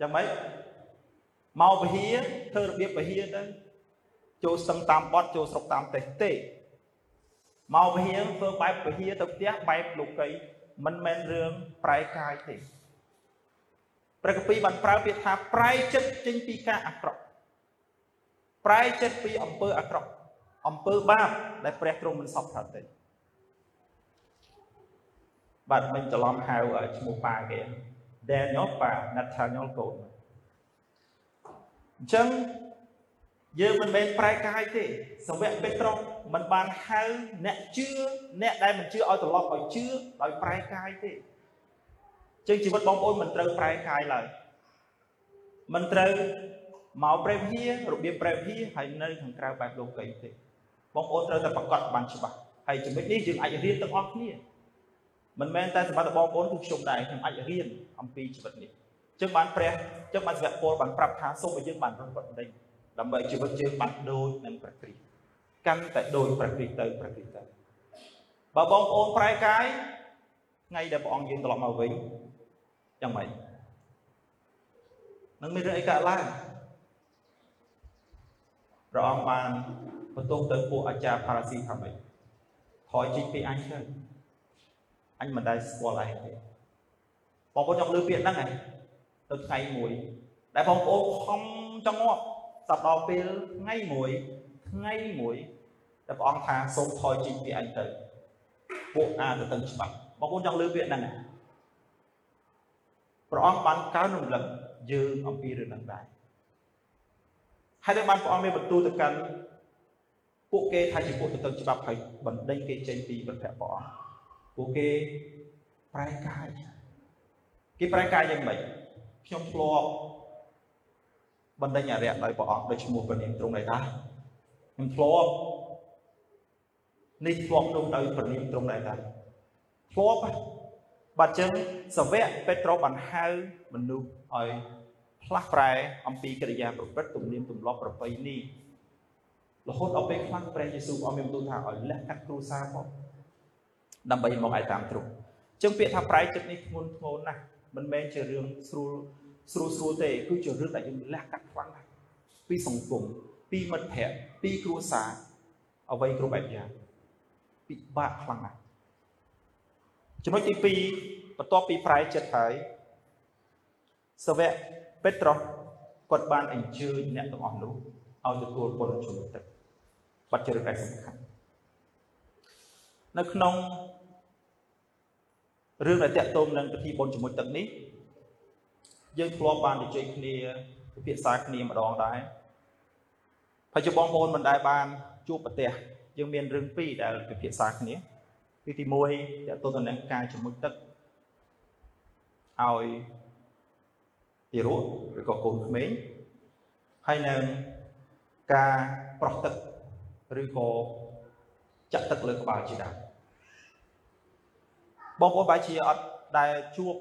យ៉ាងម៉េចមកពហិយធ្វើរបៀបពហិយទៅចូលស្ទឹងតាមបត់ចូលស្រុកតាមទេសទេ មកពហិយធ្វើបែបពហិយទៅផ្ទះបែបលោកីមិនមែនរឿងប្រែកាយទេព្រះកពីបានប្រើពាក្យថាប្រែចិត្តចេញពីការអាក្រក់ប្រែចិត្តពីអំពើអាក្រក់អំពើបាបដែលព្រះទ្រង់មិនសពថាទេបាទមិញច្រឡំហៅឈ្មោះប៉ាគេ Daniel ប៉ា Nathaniel កូនអញ្ចឹង យើងមិនមែនប្រែកាយទេសវៈពេត្រុសមិនបានហៅអ្នកជឿអ្នកដែលមិនជឿឲ្យត្រឡប់ឲ្យជឿដោយប្រែកាយទេចឹងជីវិតបងប្អូនមិនត្រូវប្រែកាយឡើយមិនត្រូវមកប្រេពហារបៀបប្រេពហាហើយនៅខាងក្រៅបែបលោកីទេបងប្អូនត្រូវតែប្រកាសបានច្បាស់ហើយចំណុចនេះយើងអាចរៀនទាំងអស់គ្នាមិនមែនតែសម្បត្តិបងប្អូនគឺខ្ញុំដែរខ្ញុំអាចរៀនអំពីជីវិតនេះចឹងបានព្រះចឹងបានសវៈពលបានប្រាប់ថាសូមឲ្យយើងបានរត់បត់ដេញ ដើម្បីជីវិតយើងបានដូចនឹងព្រះគ្រីស្ទកាន់តែដូចព្រះគ្រីស្ទទៅព្រះគ្រីស្ទទៅបើបងប្អូនប្រែកាយថ្ងៃដែលព្រះអង្គយើងត្រឡប់មកវិញយ៉ាងម៉េចនឹងមានរឿងអីកើតឡើងព្រះអង្គបានបន្ទោសទៅពួកអាចារ្យផារ៉ាស៊ីថាម៉េចថយជីកពីអញទៅអញមិនដែលស្គាល់ឯងទេបងប្អូនចង់លើពាក្យហ្នឹងហ្នឹងទៅថ្ងៃមួយដែលបងប្អូនខំចង់ងាប់ ស្ដាប់ដល់ពេលថ្ងៃមួយថ្ងៃមួយតែព្រះអង្គថាសូមថយជីកពីអញទៅពួកអាទៅតឹងច្បាប់បងប្អូនចង់លើពាក្យហ្នឹងព្រះអង្គបានកើនរំលឹកយើងអំពីរឿងហ្នឹងដែរហើយដែលបានព្រះអង្គមានបន្ទូលទៅកាន់ពួកគេថាជាពួកទៅទៅច្បាប់ហើយបណ្ដេញគេចេញពីព្រះភ័ក្រព្រះអង្គពួកគេប្រែកាយគេប្រែកាយយ៉ាងម៉េចខ្ញុំធ្លាប់ បណ្ដេញអរិយដោយព្រះអង្គដោយឈ្មោះព្រះនាមទ្រង់ដែរតាខ្ញុំធ្លាប់នេះធ្លាប់នោះដោយព្រះនាមទ្រង់ដែរតាធ្លាប់បាត់ចឹងសាវកពេត្រុសបានហៅមនុស្សឲ្យផ្លាស់ប្រែអំពីកិរិយាប្រព្រឹត្តទំនៀមទម្លាប់ប្រពៃណីរហូតដល់ពេលខ្លះព្រះយេស៊ូវអមមានបន្ទូលថាឲ្យលះកាត់គ្រួសារមកដើម្បីមកឲ្យតាមទ្រង់ចឹងពាក្យថាប្រែចិត្តនេះធ្ងន់ធ្ងរណាស់មិនមែនជារឿងស្រួល ស្រួលស្រួលទេគឺជារឿងដែលយើងលះកាត់ខ្លាំងណាស់ពីសង្គមពីមិត្តភ័ក្តិពីគ្រួសារអ្វីគ្រប់បែបយ៉ាងពិបាកខ្លាំងណាស់ចំណុចទី2បន្ទាប់ពីប្រែចិត្តហើយសាវកពេត្រុសគាត់បានអញ្ជើញអ្នកទាំងអស់នោះឲ្យទទួលបុណ្យជុំទឹកបាត់ជារឿងដែលសំខាន់នៅក្នុងរឿងដែលតាក់ទងនឹងពិធីបុណ្យជាមួយទឹកនេះ យើងធ្លាប់បាននិយាយគ្នាពិភាក្សាគ្នាម្ដងដែរហើយជាបងប្អូនមិនដែលបានជួបប្រទេសយើងមានរឿងពីរដែលពិភាក្សាគ្នាគឺទី1តាក់ទងទៅនឹងការជាមួយទឹកឲ្យទារកឬក៏កូនក្មេងហើយនឹងការប្រោះទឹកឬក៏ចាក់ទឹកលើក្បាលជាដើមបងប្អូនបែរជាអត់ដែលជួប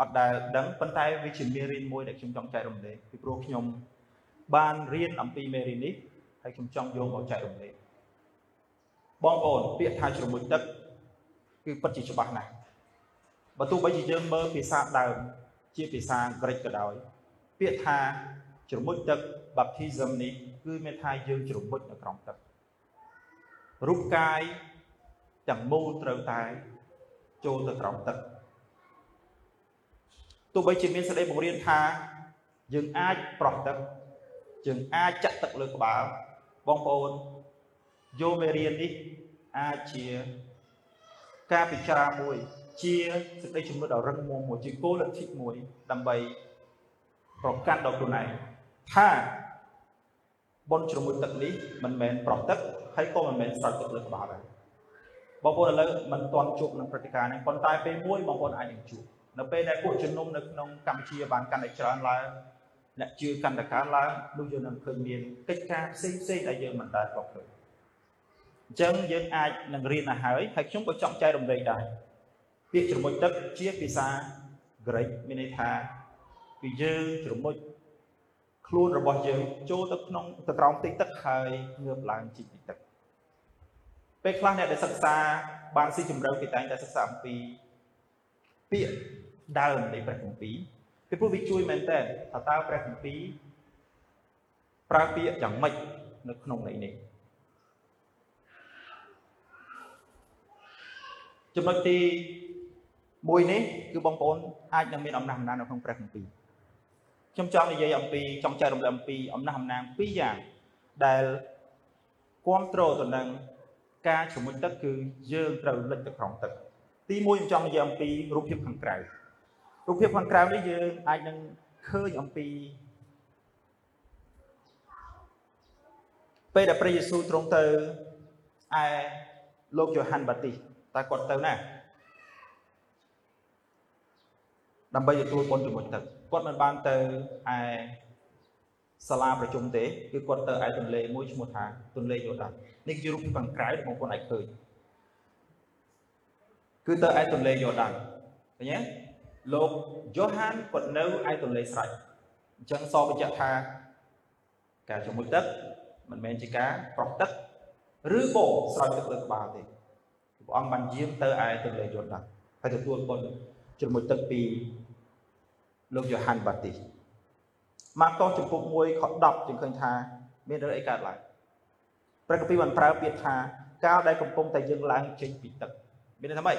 អត់ដែលដឹងប៉ុន្តែវាជាមេរៀនមួយដែលខ្ញុំចង់ចែករំលែកពីព្រោះខ្ញុំបានរៀនអំពីមេរៀននេះហើយខ្ញុំចង់យកមកចែករំលែកបងប្អូនពាក្យថាជ្រមុជទឹកគឺពិតជាច្បាស់ណាស់បើទោះបីជាយើងមើលភាសាដើមជាភាសាក្រិចក៏ដោយ ពាក្យថាជ្រមុជទឹក baptism នេះគឺមានថាយើងជ្រមុជនៅក្រោមទឹករូបកាយទាំងមូលត្រូវតែចូលទៅក្រោមទឹក ទោះបីជាមានសេចក្តីបង្រៀនថា យើងអាចប្រោះទឹកយើងអាចចាក់ទឹកលើក្បាលបងប្អូនយកមេរៀននេះអាចជាការពិចារណាមួយ ជាសេចក្តីជំនឿដ៏រឹងមាំមួយជាគោលលទ្ធិមួយដើម្បីប្រកាសដល់ខ្លួនឯងថាបុណ្យជ្រមុជទឹកនេះមិនមែនប្រោះទឹកហើយក៏មិនមែនស្រោចទឹកលើក្បាលដែរបងប្អូនឥឡូវមិនទាន់ជួបនឹងព្រឹត្តិការណ៍នេះប៉ុន្តែពេលមួយបងប្អូនអាចនឹងជួប នៅពេលដែលពួកជំនុំនៅក្នុងកម្ពុជាបានកាន់តែច្រើនឡើងអ្នកជឿកាន់តែកើនឡើងនោះយើងនឹងឃើញមានកិច្ចការផ្សេងផ្សេងដែលយើងមិនដែលធ្លាប់ឃើញអញ្ចឹងយើងអាចនឹងរៀនទៅហើយហើយខ្ញុំក៏ចង់ចែករំលែកដែរពាក្យជ្រមុជទឹកជាភាសាក្រិកមានន័យថាគឺយើងជ្រមុជខ្លួនរបស់យើងចូលទៅក្នុងទៅក្រោមទឹកទឹកហើយងើបឡើងជីកពីទឹកពេលខ្លះអ្នកដែលសិក្សាបានស៊ីជម្រៅគេតែងតែសិក្សាអំពីពាក្យ ដើមនៃព្រះគម្ពីរពីព្រោះវាជួយមែនតើថាតើព្រះគម្ពីរប្រើពាក្យយ៉ាងម៉េចនៅក្នុងន័យនេះចំណុចទី1នេះគឺបងប្អូនអាចនឹងមានអំណះអំណាងនៅក្នុងព្រះគម្ពីរខ្ញុំចង់និយាយអំពីចង់ចែករំលែកអំពីអំណះអំណាងពីរយ៉ាងដែលគ្រប់គ្រងទៅនឹងការជំនុញទឹកគឺយើងត្រូវលិចទៅក្នុងទឹកទី1ខ្ញុំចង់និយាយអំពីរូបភាពខាងក្រៅ រូបភាពខាងក្រៅនេះយើងអាចនឹងឃើញអំពីពេលដែលព្រះយេស៊ូវទ្រង់ទៅឯលោកយ៉ូហាន់បាទីសតើគាត់ទៅណាដើម្បីទទួលបុណ្យជាមួយទឹកគាត់មិនបានទៅឯសាលាប្រជុំទេគឺគាត់ទៅឯទន្លេមួយឈ្មោះថាទន្លេយ៉ូដាននេះជារូបភាពខាងក្រៅបងប្អូនអាចឃើញគឺទៅឯទន្លេយ៉ូដានឃើញទេ លោកយ៉ូហានគាត់នៅឯទន្លេស្រេចអញ្ចឹងសបញ្ជាក់ថាការជាមួយទឹកមិនមែនជាការប្រោះទឹកឬក៏ស្រោចទឹកលើក្បាលទេព្រះអង្គបានយាងទៅឯទន្លេយ៉ូដានហើយទទួលបុណ្យជាមួយទឹកពីលោកយ៉ូហានបាទីសម៉ាកុសចំពុក1ខ10យើងឃើញថាមានរឿងអីកើតឡើងព្រះគម្ពីរបានប្រើពាក្យថាកាលដែលកំពុងតែយើងឡើងចេញពីទឹកមានន័យថាម៉េច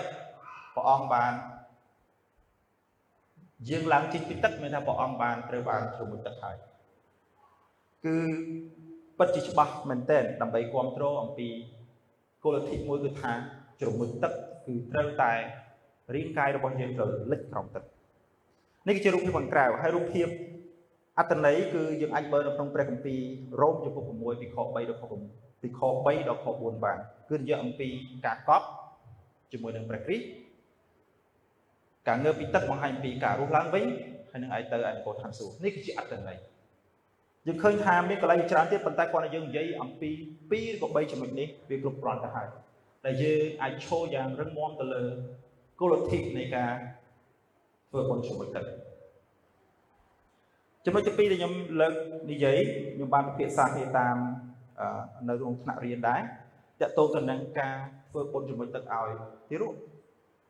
ព្រះអង្គបាន យើងឡើងចេញពីទឹកមានថាព្រះអង្គបានត្រូវបានជ្រមុជទឹកហើយគឺពិតជាច្បាស់មែនទែនដើម្បីគ្រប់គ្រងអំពីគោលលទ្ធិមួយគឺថាជ្រមុជទឹកគឺត្រូវតែរាងកាយរបស់យើងត្រូវលិចក្រោមទឹកឥនេះគឺជារូបភាពខាងក្រៅហើយរូបភាពអត្តន័យគឺយើងអាចមើលនៅក្នុងព្រះគម្ពីររ៉ូមចំពោះ6ពីខ3ដល់ខ9ពីខ3ដល់ខ4បានគឺនិយាយអំពីការកប់ជាមួយនឹងព្រះគ្រីស្ទ ការងើបពីទឹកបង្ហាញពីការរស់ឡើងវិញហើយនឹងឲ្យទៅឯនគរឋានសួគ៌នេះគឺជាអត្តន័យយើងឃើញថាមានកន្លែងច្រើនទៀតប៉ុន្តែគាត់ឲ្យយើងនិយាយអំពី2ឬក៏3ចំណុចនេះវាគ្រប់គ្រាន់ទៅហើយដែលយើងអាចឈរយ៉ាងរឹងមាំទៅលើគោលលទ្ធិនៃការធ្វើបុណ្យជាមួយទឹកចំណុចទី2ដែលខ្ញុំលើកនិយាយខ្ញុំបានពិភាក្សាគ្នាតាមនៅក្នុងថ្នាក់រៀនដែរតកតងទៅនឹងការធ្វើបុណ្យជាមួយទឹកឲ្យទីរូប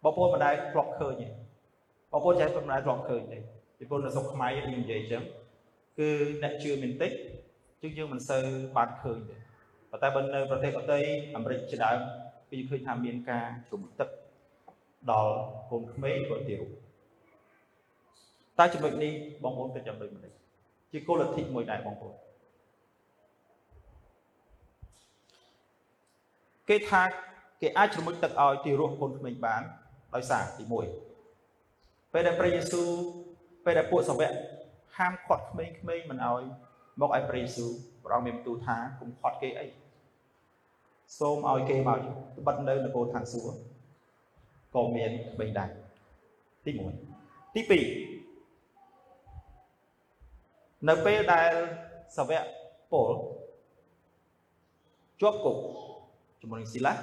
បងប្អូនមិនដែលធ្លាប់ឃើញទេ បងប្អូនចេះមិនដែលធ្លាប់ឃើញទេពីព្រោះនៅស្រុកខ្មែរយើងនិយាយអញ្ចឹងគឺអ្នកជឿមានតិចជាងយើងមិនសូវបានឃើញទេប៉ុន្តែបើនៅប្រទេសដទៃអាមេរិកជាដើមគឺឃើញថាមានការជុំទឹកដល់កូនក្មេងក៏ទីរូបតែចំណុចនេះបងប្អូនគិតយ៉ាងដូចម្តេចជាគោលលទ្ធិមួយដែរបងប្អូនគេថាគេអាចជ្រមុជទឹកឲ្យទីរស់កូនក្មេងបានដោយសារទី1 ពេលដែលព្រះយេស៊ូវពេលដែលពួកសាវកហាមឃាត់ក្មេងៗមិនឲ្យមកឲ្យព្រះយេស៊ូវព្រះអង្គមានបន្ទូលថាកុំឃាត់គេអីសូមឲ្យគេមកបិទនៅនគរឋានសួគ៌ក៏មានក្មេងដែរទី1ទី2នៅពេលដែលសាវកពលជាប់គុកជាមួយនឹងស៊ីឡា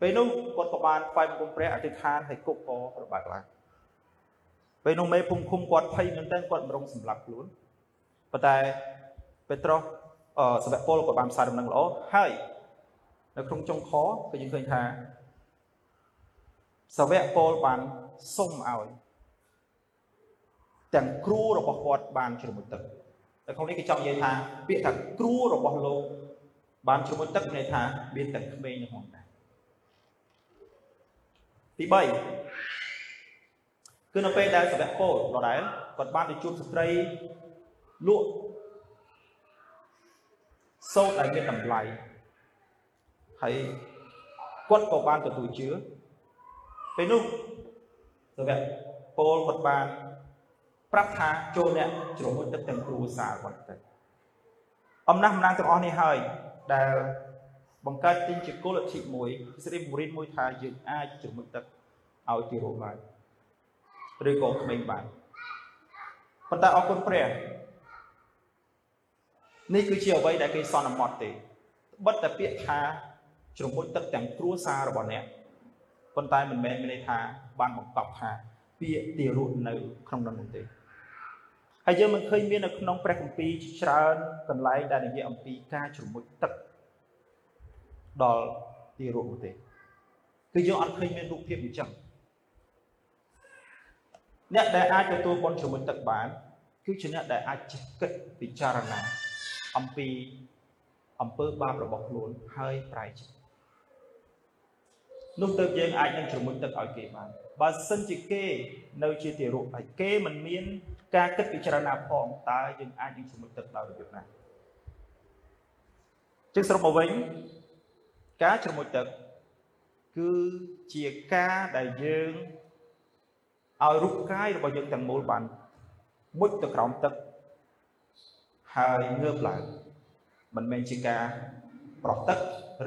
ពេលនោះគាត់ក៏បានថ្វាយបង្គំព្រះអធិដ្ឋានឲ្យគុកក៏ប្របាក់ឡើង ពេលនោះមេភូមិឃុំគាត់ភ័យមែនតើគាត់មិនរងសម្លាប់ខ្លួនប៉ុន្តែពេត្រុសអឺសាវកពលក៏បានផ្សាយដំណឹងល្អហើយនៅក្នុងចុងខគឺយើងឃើញថាសាវកពលបានសុំឲ្យទាំងគ្រូរបស់គាត់បានជ្រមុជទឹកតែក្នុងនេះគេចង់និយាយថាពាក្យថាគ្រូរបស់លោកបានជ្រមុជទឹកមានន័យថាមានទាំងក្មេងនៅក្នុងដែរទី3 គឺនៅពេលដែលសាវកពលដដែលគាត់បានទៅជួបស្ត្រីលក់សូត្រដែលមានតម្លៃហើយគាត់ក៏បានទទួលជឿពេលនោះសាវកពលគាត់បានប្រាប់ថាចូលអ្នកជ្រមុជទឹកទាំងគ្រួសារគាត់ទៅអំណះអំណាងទាំងអស់នេះហើយដែលបង្កើតទិញជាគោលលទ្ធិមួយសេរីបង្រៀនមួយថាយើងអាចជ្រមុជទឹកឲ្យទីរោបាន ឬក៏ក្មេងបានប៉ុន្តែអរគុណព្រះនេះគឺជាអ្វីដែលគេសន្មត់ទេបិទតែពាក្យថាជ្រមុជទឹកទាំងគ្រួសាររបស់អ្នកប៉ុន្តែមិនមែនមានន័យថាបានបង្កប់ថាពាក្យទីរត់នៅក្នុងនោះទេហើយយើងមិនឃើញមាននៅក្នុងព្រះគម្ពីរច្រើនកន្លែងដែលនិយាយអំពីការជ្រមុជទឹកដល់ទីរូបនោះទេគឺយើងអត់ឃើញមានរូបភាពអញ្ចឹង អ្នកដែលអាចទទួលបុណ្យជ្រមុជទឹកបានគឺជាអ្នកដែលអាចចេះគិតពិចារណាអំពីអំពើបាបរបស់ខ្លួនហើយប្រែចិត្តនោះទៅយើងអាចនឹងជ្រមុជទឹកឲ្យគេបានបើសិនជាគេនៅជាទារកហើយគេមិនមានការគិតពិចារណាផងតើយើងអាចនឹងជំនុំទឹកដោយរបៀបណាចឹងសរុបមកវិញការជ្រមុជទឹកគឺជាការដែលយើង ឲ្យរូបកាយរបស់យើងទាំងមូលបានមុជទៅក្រោមទឹកហើយងើបឡើងមិនមែនជាការប្រោះទឹក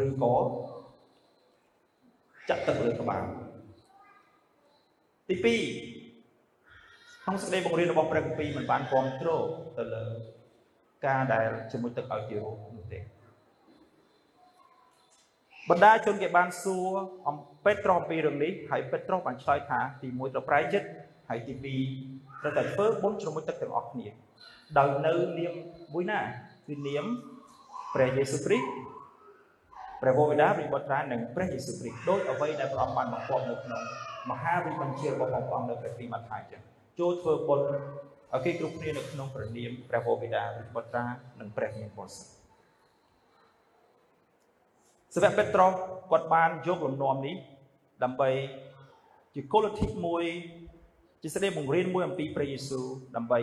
ឬក៏ចាក់ទឹកលើក្បាលទី2ក្នុងសេចក្តីបង្រៀនរបស់ព្រះគម្ពីរមិនបានគ្រប់គ្រងទៅលើការដែលជាមួយទឹកឲ្យជារូបនោះទេ បណ្ដាជនគេបានសួរអំពេត្រុសអំពីរឿងនេះហើយពេត្រុសបានឆ្លើយថាទី1ត្រូវប្រែចិត្តហើយទី2ត្រូវតែធ្វើបុណ្យជ្រមុជទឹកទាំងអស់គ្នាដោយនៅនាមមួយណាគឺនាមព្រះយេស៊ូវគ្រីស្ទព្រះវរបិតាព្រះបុត្រានិងព្រះយេស៊ូវគ្រីស្ទដោយអ្វីដែលព្រះអង្គបានបង្គាប់នៅក្នុងមហាវិបញ្ជារបស់ព្រះអង្គនៅព្រះគម្ពីរម៉ាថាយចឹងចូលធ្វើបុណ្យឲ្យគេគ្រប់គ្នានៅក្នុងព្រះនាមព្រះវរបិតាព្រះបុត្រានិងព្រះញាណបរិ សុទ្ធសាវកពេត្រុសគាត់បានយកលំនាំនេះដើម្បីជាគោលលទ្ធិមួយជាសេចក្តីបង្រៀនមួយអំពីព្រះយេស៊ូវដើម្បី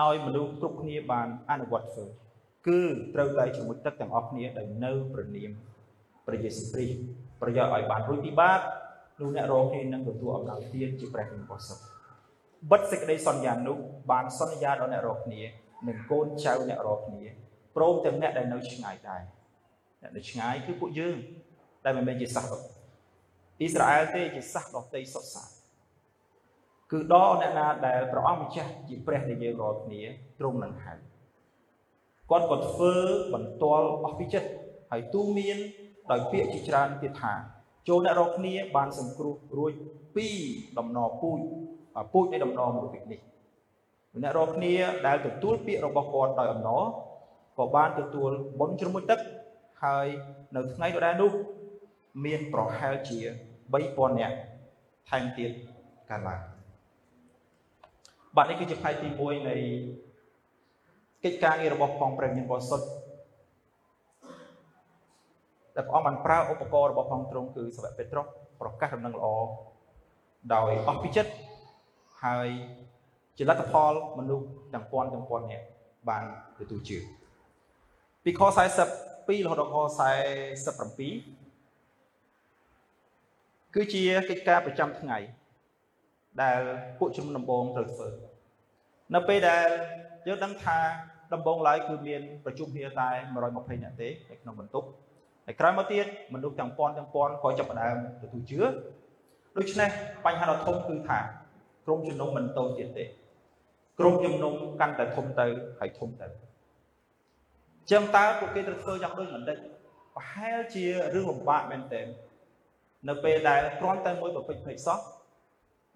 ឲ្យមនុស្សគ្រប់គ្នាបានអនុវត្តធ្វើគឺត្រូវតែជាមួយទឹកទាំងអស់គ្នាដែលនៅព្រះនាមព្រះយេស៊ូវគ្រីស្ទប្រយោជន៍ឲ្យបានរួចពីបាបនោះអ្នករងគ្នានឹងទទួលអំណោយទានជាព្រះគំបោះសុខបិទសេចក្តីសន្យានោះបានសន្យាដល់អ្នករាល់គ្នានិងកូនចៅអ្នករាល់គ្នាព្រមទាំងអ្នកដែលនៅឆ្ងាយដែរ អ្នកនៅឆ្ងាយគឺពួកយើងដែលមិនមែនជាសាសអ៊ីស្រាអែលទេជាសាសដទៃសុទ្ធសាធគឺដល់អ្នកណាដែលព្រះអង្គម្ចាស់ជាព្រះដែលយើងរាល់គ្នាទ្រង់នឹងហៅគាត់ក៏ធ្វើបន្ទាល់អស់ពីចិត្តហើយទូមានដោយពាក្យជាច្រើនទៀតថាចូលអ្នករាល់គ្នាបានសង្គ្រោះរួចពីដំណរពូជពូជនៃដំណរមនុស្សនេះអ្នករាល់គ្នាដែលទទួលពាក្យរបស់គាត់ដោយអំណរក៏បានទទួលបុណ្យជ្រមុជទឹក ហើយនៅថ្ងៃដដែលនោះមានប្រហែលជា3000នាក់ថែមទៀតកើតឡើងបាទនេះគឺជាផ្នែកទី1នៃកិច្ចការងាររបស់ផងព្រះញាណបរិសុទ្ធដែលព្រះអង្គបានប្រើឧបករណ៍របស់ផងទ្រង់គឺសាវកពេត្រុសប្រកាសដំណឹងល្អដោយអស់ពីចិត្តហើយជាលទ្ធផលមនុស្សទាំងពាន់ទាំងពាន់នាក់បានទទួលជឿពីខ 42រហូតដល់ខ47គឺជាកិច្ចការប្រចាំថ្ងៃ ដែលពួកជំនុំដំបងត្រូវធ្វើនៅពេលដែលយើងដឹងថាដំបងឡើយគឺមានប្រជុំគ្នាតែ120នាក់ទេនៅក្នុងបន្ទប់ហើយក្រោយមកទៀតមនុស្សទាំងពាន់ទាំងពាន់ក៏ចាប់ផ្ដើមទទួលជឿដូច្នេះបញ្ហាដ៏ធំគឺថាក្រុមជំនុំមិនតូចទៀតទេក្រុមជំនុំកាន់តែធំទៅហើយធំទៅ ចឹងតើពួកគេត្រូវធ្វើយ៉ាងដូចម្ដេចប្រហែលជារឿងលំបាកមែនទែននៅពេលដែលគ្រាន់តែមួយប្រពេចភ្នែកសោះ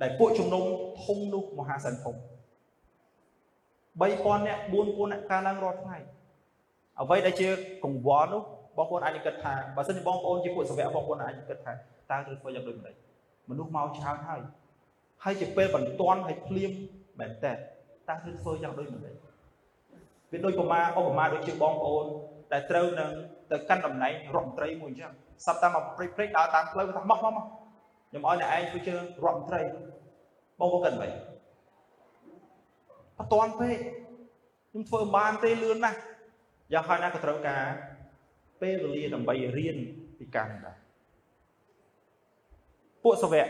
ដែលពួកជំនុំធំនោះមហាសិនធំ3000នាក់4000នាក់កើឡើងរាល់ថ្ងៃអ្វីដែលជាកង្វល់នោះបងប្អូនអាចគិតថាបើសិនជាបងប្អូនជាពួកសាវកបងប្អូនអាចគិតថាតើត្រូវធ្វើយ៉ាងដូចម្ដេចមនុស្សមកច្រើនហើយហើយជាពេលបន្ទាន់ហើយភ្លាមមែនតើតើត្រូវធ្វើយ៉ាងដូចម្ដេច វាដូចប្រមាឧបមាដូចជាបងប្អូនដែលត្រូវនឹងទៅកាន់តំណែងរដ្ឋមន្ត្រីមួយអញ្ចឹងសັບតាមមកព្រិចព្រិចដើរតាមផ្លូវថាមកមកមកខ្ញុំឲ្យអ្នកឯងធ្វើជារដ្ឋមន្ត្រីបងប្អូនគិតមិនអត់តាន់ពេកខ្ញុំធ្វើបានទេលឿនណាស់យ៉ាងហោចណាស់ក៏ត្រូវការពេលវេលាដើម្បីរៀនពីការនេះដែរពួកសាវក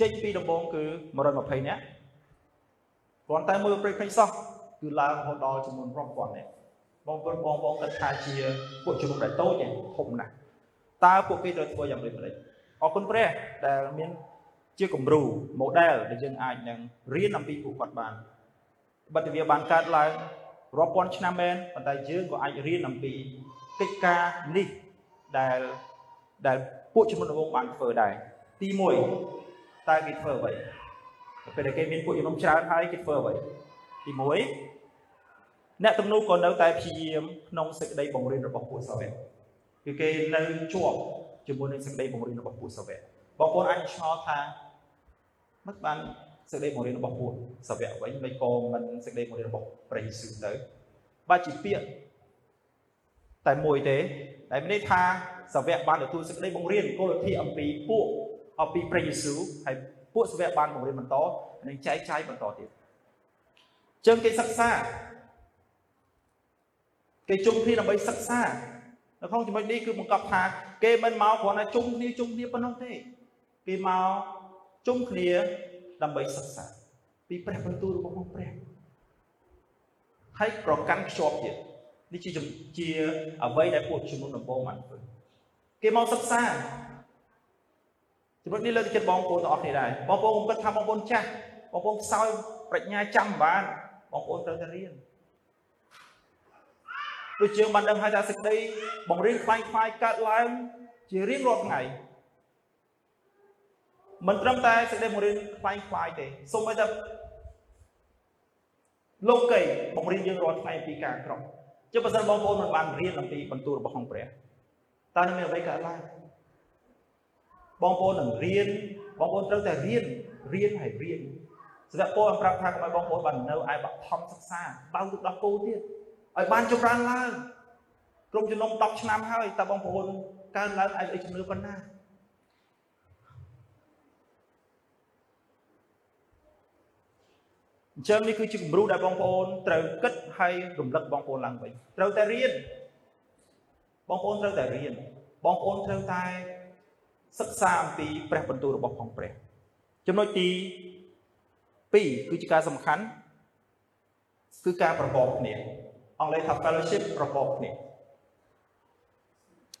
ចេញពីដំបងគឺ120នាក់គ្រាន់តែមើលព្រៃភ្នែកសោះ គឺឡើងរហូតដល់ចំនួនរាប់ពាន់នាក់បងប្អូនបងប្អូនគិតថាជាពួកជំនុំដែលតូចធំណាស់តើពួកគេត្រូវធ្វើយ៉ាងដូចម្ដេចអរគុណព្រះដែលមានជាគំរូ model ដែលយើងអាចនឹងរៀនអំពីពួកគាត់បានបទវាបានកើតឡើងរាប់ពាន់ឆ្នាំមែនប៉ុន្តែយើងក៏អាចរៀនអំពីកិច្ចការនេះដែលដែលពួកជំនុំដំបូងបានធ្វើដែរទី1តើគេធ្វើអ្វីពេលដែលគេមានពួកជំនុំច្រើនហើយគេធ្វើអ្វីទី1 អ្នកទំនួលក៏នៅតែព្យាយាមក្នុងសេចក្តីបង្រៀនរបស់ពួកសាវកគឺគេនៅជាប់ជាមួយនឹងសេចក្តីបង្រៀនរបស់ពួកសាវកបងប្អូនអាចឆ្ងល់ថាមិនបានសេចក្តីបង្រៀនរបស់ពួកសាវកវិញមិនក៏មិនសេចក្តីបង្រៀនរបស់ព្រះយេស៊ូវទៅបើជាពាក្យតែមួយទេដែលមានន័យថាសាវកបានទទួលសេចក្តីបង្រៀនគោលលទ្ធិអំពីពួកអំពីព្រះយេស៊ូវហើយពួកសាវកបានបង្រៀនបន្តនិងចែកចាយបន្តទៀតចឹងគេសិក្សា គេជុំគ្នាដើម្បីសិក្សានៅក្នុងចំណុចនេះគឺបង្កប់ថាគេមិនមកគ្រាន់តែជុំគ្នាជុំគ្នាប៉ុណ្ណោះទេគេមកជុំគ្នាដើម្បីសិក្សា ពីព្រះបន្ទូលរបស់ព្រះហើយប្រកាន់ភ្ជាប់ទៀតនេះជាជាអ្វីដែលពួកជំនុំដំបូងបានធ្វើគេមកសិក្សាចំណុចនេះលើកទឹកចិត្តបងប្អូនទាំងអស់គ្នាដែរបងប្អូនគិតថាបងប្អូនចាស់បងប្អូនខ្សោយប្រាជ្ញាចាំបានបងប្អូនត្រូវតែរៀន ដូចយើងបានដឹងហើយថាសេចក្តីបង្រៀនខ្វាយខ្វាយកើតឡើងជារៀងរាល់ថ្ងៃមិនត្រឹមតែសេចក្តីបង្រៀនខ្វាយខ្វាយទេសូម្បីតែលោកីបង្រៀនយើងរាល់ថ្ងៃពីការក្រក់ចុះបើសិនបងប្អូនមិនបានរៀនអំពីបន្ទូលរបស់ព្រះតើនឹងមានអ្វីកើតឡើងបងប្អូននឹងរៀនបងប្អូនត្រូវតែរៀនរៀនហើយរៀនសម្រាប់ពលប្រាប់ថាកុំឲ្យបងប្អូនបាននៅឯបឋមសិក្សាបើទឹកដោះគោទៀត ឲ្យបានចម្រើនឡើងក្រុមជំនុំ10ឆ្នាំហើយតើបងប្អូនកើនឡើងឯកជំនឿប៉ុណ្ណាអញ្ចឹងនេះគឺជាគំរូដែលបងប្អូនត្រូវគិតហើយរំលឹកបងប្អូនឡើងវិញត្រូវតែរៀនបងប្អូនត្រូវតែរៀនបងប្អូនត្រូវតែសិក្សាអំពីព្រះបន្ទូលរបស់ផងព្រះចំណុចទី2គឺជាការសំខាន់គឺការប្រកបគ្នា អង់គ្លេសថា fellowship ប្រកបគ្នា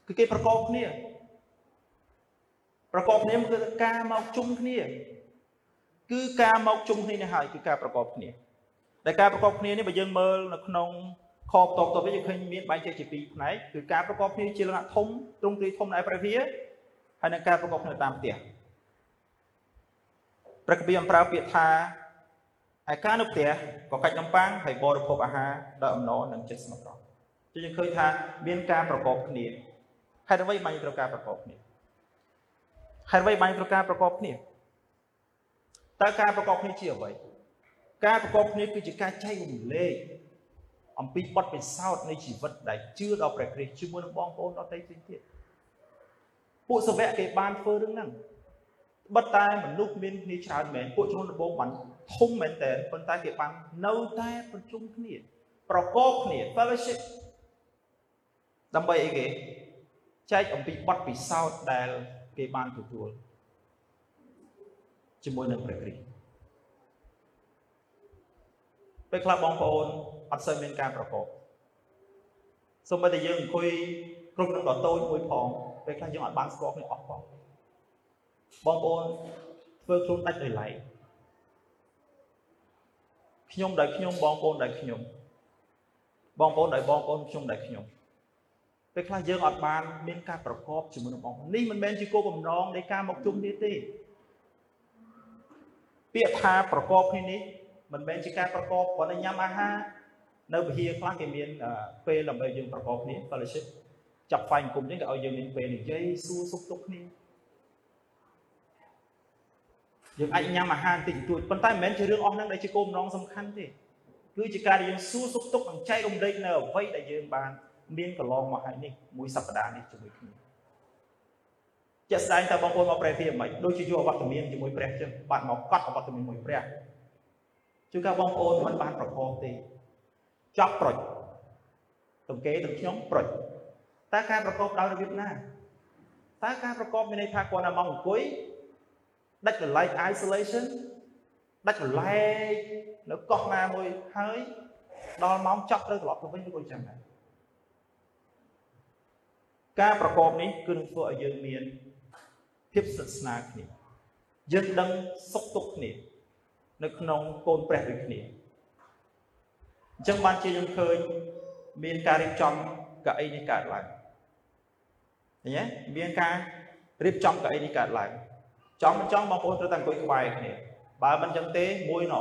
គឺគេប្រកបគ្នាប្រកបគ្នាគឺការមកជុំគ្នាគឺការមកជុំគ្នានេះហើយគឺការប្រកបគ្នាដែលការប្រកបគ្នានេះបើយើងមើលនៅក្នុងខបតបតបយើងឃើញមានបែងចែកជាពីរផ្នែកគឺការប្រកបគ្នាជាលក្ខណៈធំទ្រង់ទ្រីធំនៅព្រះវិហារហើយនិងការប្រកបគ្នាតាមផ្ទះព្រះកបិអំប្រើពាក្យថា ឯការនៅផ្ទះក៏កាច់នំប៉័ងហើយបរិភោគអាហារដោយអំណរនិងចិត្តស្មោះត្រង់ជាយើងឃើញថាមានការប្រកបគ្នាហេតុអ្វីបានត្រូវការប្រកបគ្នាហេតុអ្វីបានត្រូវការប្រកបគ្នាតើការប្រកបគ្នាជាអ្វីការប្រកបគ្នាគឺជាការចែករំលែកអំពីបទពិសោធន៍នៃជីវិតដែលជឿដល់ព្រះគ្រីស្ទជាមួយនឹងបងប្អូនដទៃផ្សេងទៀតពួកសាវកគេបានធ្វើរឿងហ្នឹង បិទតែមនុស្សមានគ្នាច្រើនមែនពួកជនដំបូងបានធំមែនតើប៉ុន្តែគេបាននៅតែប្រជុំគ្នា ប្រកបគ្នា fellowship ដើម្បីអីគេចែកអំពីបទពិសោធន៍ដែលគេបានទទួលជាមួយនឹងព្រះគ្រីស្ទពេលខ្លះបងប្អូនអត់សូវមានការប្រកបសូម្បីតែយើងអង្គុយគ្រប់នឹងដ៏តូចមួយផងពេលខ្លះយើងអត់បានស្គាល់គ្នាអស់ផង បងប្អូនធ្វើខ្លួនដាច់ដោយឡែកខ្ញុំដោយខ្ញុំបងប្អូនដោយខ្ញុំបងប្អូនដោយបងប្អូនខ្ញុំដោយខ្ញុំពេលខ្លះយើងអត់បានមានការប្រកបជាមួយនឹងបងប្អូននេះមិនមែនជាគោលបំណងនៃការមកជុំនេះទេពាក្យថាប្រកបគ្នានេះមិនមែនជាការប្រកបគ្រាន់តែញ៉ាំអាហារនៅវិហារខ្លះគេមានពេលដើម្បីយើងប្រកបគ្នា fellowship ចាប់ផ្សាយអង្គមចឹងគេឲ្យយើងមានពេលនិយាយសួរសុខទុក្ខគ្នា យើងអាចញ៉ាំអាហារតិចតួចប៉ុន្តែមិនមែនជារឿងអស់ហ្នឹងដែលជាគោលបំណងសំខាន់ទេគឺជាការដែលយើងសួរសុខទុក្ខនិងចែករំលែកនៅអ្វីដែលយើងបាន មានកន្លងមកហើយនេះមួយសប្តាហ៍នេះជាមួយគ្នាជាក់ស្ដែងតើបងប្អូនមកព្រះវិហារមិនដូចជាយកអវត្តមានជាមួយព្រះចឹងបានមកកត់អវត្តមានមួយព្រះជួនកាលបងប្អូនមិនបានប្រកបទេចប់ប្រុចទំគេទាំងខ្ញុំប្រុចតើការប្រកបដោយរបៀបណាតើការប្រកបមានន័យថាគាត់ណាមកអង្គុយ ដាច់កន្លែង isolation ដាច់កន្លែងនៅកោះណាមួយហើយដល់ម៉ោងចប់ត្រូវត្រឡប់ទៅវិញឬក៏ចឹងដែរការប្រកបនេះគឺនឹងធ្វើឲ្យយើងមានភាពស្និទ្ធស្នាលគ្នាយើងដឹងសុខទុក្ខគ្នានៅក្នុងកូនព្រះដូចគ្នាអញ្ចឹងបានជាយើងឃើញមានការរៀបចំកៅអីនេះកើតឡើងឃើញទេមានការរៀបចំកៅអីនេះកើតឡើង ចង់មិនចង់បងប្អូនត្រូវតែអង្គុយក្បែរគ្នាបើមិនចឹងទេមួយណោ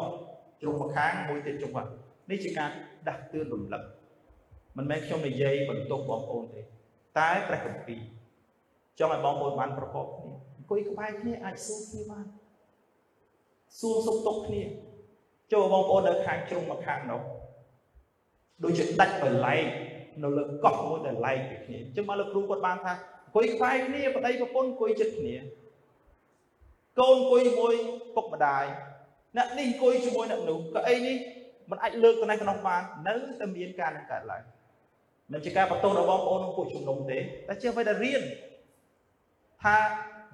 ជ្រុងម្ខាងមួយទៀតជ្រុងម្ខាងនេះជាការដាស់តឿនរំលឹកមិនមែនខ្ញុំនិយាយបន្ទោសបងប្អូនទេតែព្រះគម្ពីរចង់ឲ្យបងប្អូនបានប្រកបគ្នាអង្គុយក្បែរគ្នាអាចសួរគ្នាបានសួរសុខទុក្ខគ្នាចូលបងប្អូននៅខាងជ្រុងមកខាងនោះដូចជាដាច់បលែកនៅលើកោះមួយដែលឡែកពីគ្នាអញ្ចឹងមកលោកគ្រូគាត់បានថាអង្គុយខ្វាយគ្នាប្តីប្រពន្ធអង្គុយចិត្តគ្នា កូនអង្គុយជាមួយពុកម្ដាយអ្នកនេះអង្គុយជាមួយអ្នកនោះក៏អីនេះมันអាចលើកទៅនៅក្នុងបាននៅតែមានការនឹងកើតឡើងមិនជាការបន្ទោសដល់បងប្អូនក្នុងពួកជំនុំទេតែជាអ្វីដែលរៀនថា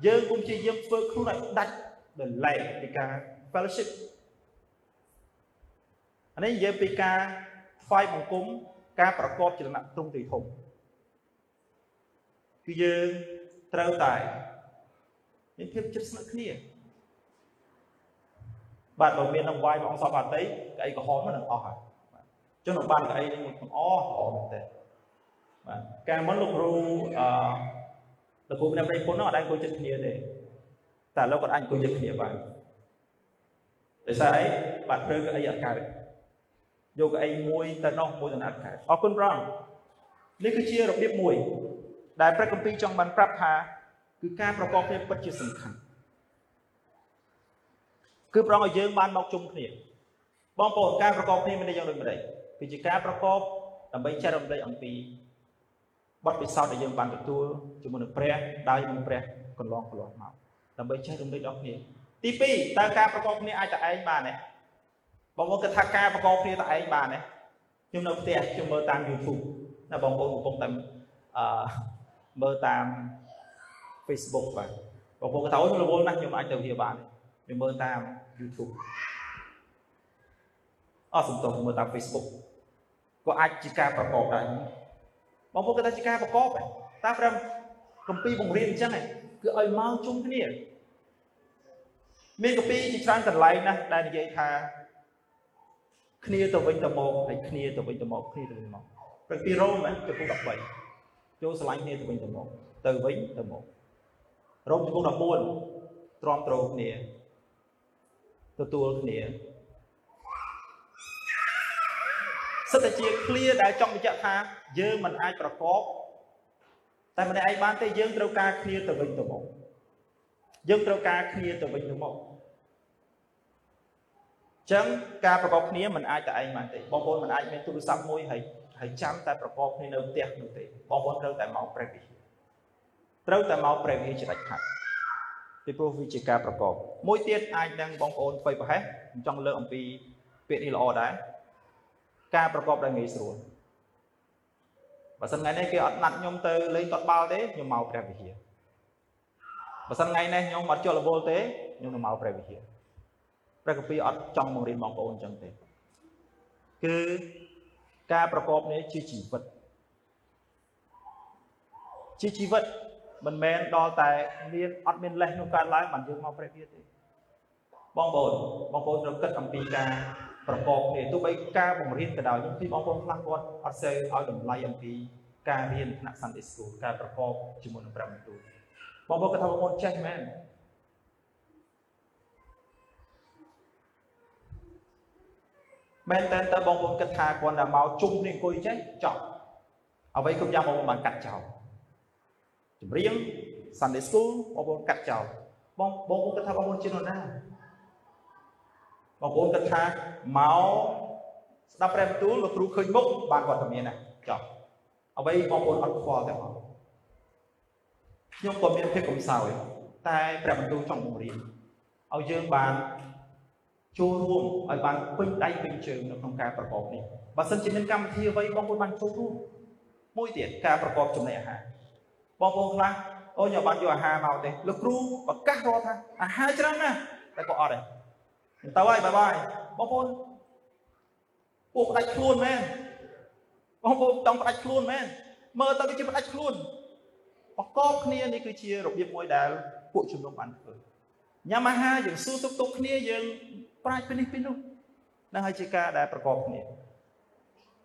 យើងគុំជាយើងធ្វើខ្លួនឲ្យដាច់ដោយឡែកពីការ fellowship អានេះនិយាយពីការថ្វាយបង្គំការប្រកបចលនៈទ្រង់ទ្រីធំគឺយើងត្រូវតែ មានភាពជិតស្និទ្ធគ្នាបាទបើមាននឹងវាយព្រះអង្គសពអតីក្អីក្រហមនឹងអស់ហើយចុះនៅបានក្អីនឹងទាំងអស់ល្អមែនទេបាទកាលមុនលោកគ្រូអឺលោកគ្រូអ្នកប្រៃពុននោះអត់អាចអង្គុយចិត្តគ្នាទេតែលោកគាត់អាចអង្គុយចិត្តគ្នាបានដោយសារអីបាទព្រឺក្អីអត់កើតយកក្អីមួយទៅនោះមួយទៅណាត់កើតអរគុណព្រះអង្គនេះគឺជារបៀបមួយ ដែលព្រះគម្ពីរចង់បានប្រាប់ថា គឺការប្រកបគ្នាពិតជាសំខាន់គឺប្រងឲ្យយើងបានមកជុំគ្នាបងប្អូនការប្រកបគ្នាមានន័យយ៉ាងដូចម្ដេចគឺជាការប្រកបដើម្បីចែករំលែកអំពីបទពិសោធន៍ដែលយើងបានទទួលជាមួយនឹងព្រះដោយនឹងព្រះកន្លងកន្លងមកដើម្បីចែករំលែកដល់គ្នាទី2តើការប្រកបគ្នាអាចតែឯងបានទេបងប្អូនគិតថាការប្រកបគ្នាតែឯងបានទេខ្ញុំនៅផ្ទះខ្ញុំមើលតាម YouTube ណាបងប្អូនកំពុងតែអឺមើលតាម Facebook បាទបងប្អូនគាត់ថាអូរវល់ណាស់ខ្ញុំអាចទៅវាបានខ្ញុំមើលតាម YouTube អត់សំទោសមើលតាម Facebook ក៏អាចជាការប្រកបដែរបងប្អូនគាត់ថាជាការប្រកបតាមព្រមកម្ពីបង្រៀនអញ្ចឹងគឺឲ្យមកជុំគ្នាមានកម្ពីជាច្រើនកន្លែងណាស់ដែលនិយាយថាគ្នាទៅវិញទៅមកហើយគ្នាទៅវិញទៅមកគ្នាទៅវិញមកព្រះពីរ៉ូមចំពោះ13ចូលឆ្លាញ់គ្នាទៅវិញទៅមកទៅវិញទៅមក រ៉ូមចំពោះ14ទ្រាំទ្រគ្នាទទួលគ្នាសិតតែជា clear ដែលចង់បញ្ជាក់ថាយើងមិនអាចប្រកបតែម្នាក់ឯងបានទេយើងត្រូវការគ្នាទៅវិញទៅមកយើងត្រូវការគ្នាទៅវិញទៅមកចឹងការប្រកបគ្នាមិនអាចតែឯងបានទេបងប្អូនមិនអាចមានទូរស័ព្ទមួយហើយហើយចាំតែប្រកបគ្នានៅផ្ទះនោះទេបងប្អូនត្រូវតែមកព្រះវិហារ ត្រូវតែមកព្រះវិហារច្រាច់ខាត់ពីព្រោះវាជាការប្រកបមួយទៀតអាចនឹងបងប្អូនធ្វើប្រហែសខ្ញុំចង់លើកអំពីពាក្យនេះល្អដែរការប្រកបដោយងាយស្រួលបើសិនថ្ងៃនេះគេអត់ណាត់ខ្ញុំទៅលេងតតបាល់ទេខ្ញុំមកព្រះវិហារបើសិនថ្ងៃនេះខ្ញុំអត់ជាប់រវល់ទេខ្ញុំនឹងមកព្រះវិហារព្រះកពីអត់ចង់បង្រៀនបងប្អូនអញ្ចឹងទេគឺការប្រកបនេះជាជីវិតជាជីវិត មិនមែនដល់តែមានអត់មានលេសនោះកើតឡើងបានយើងមកព្រះវិហារទេបងប្អូនបងប្អូនត្រូវគិតអំពីការប្រកបគ្នាទោះបីការបង្រៀនក៏ដោយខ្ញុំទីបងប្អូនខ្លះគាត់អត់សូវឲ្យតម្លៃអំពីការរៀនថ្នាក់ Sunday School ការប្រកបជាមួយនឹងព្រះបន្ទូលបងប្អូនគាត់ថាបងប្អូនចេះមែនមែនតើតើបងប្អូនគិតថាគាត់តែមកជុំគ្នាអង្គុយចេះចប់អ្វីគ្រប់យ៉ាងបងប្អូនបានកាត់ចោល ចម្រៀង Sunday School បងប្អូនកាត់ចោលបងបងប្អូនគិតថាបងប្អូនជានរណាបងប្អូនគិតថាមកស្ដាប់ព្រះបន្ទូលលោកគ្រូឃើញមុខបានវត្តមានណាចប់អ្វីបងប្អូនអត់ខ្វល់ទាំងអស់ខ្ញុំក៏មានភាពកំសោយតែព្រះបន្ទូលចង់បង្រៀនឲ្យយើងបានចូលរួមឲ្យបានពេញដៃពេញជើងនៅក្នុងការប្រកបនេះបើសិនជាមានកម្មវិធីអ្វីបងប្អូនបានចូលរួមមួយទៀតការប្រកបចំណីអាហារ បងប្អូនខ្លះអូខ្ញុំបានយកអាហារមកទេលោកគ្រូប្រកាសរាល់ថាអាហារច្រើនណាស់តែក៏អត់ដែរទៅហើយបាយបាយបងប្អូនពួកផ្ដាច់ខ្លួនមែនបងប្អូនចង់ផ្ដាច់ខ្លួនមែនមើលទៅវាជាផ្ដាច់ខ្លួនប្រកបគ្នានេះគឺជារបៀបមួយដែលពួកជំនុំបានធ្វើញ៉ាំអាហារយើងសួរទុកទុកគ្នាយើងប្រាជ្ញពីនេះពីនោះនឹងហើយជាការដែលប្រកបគ្នា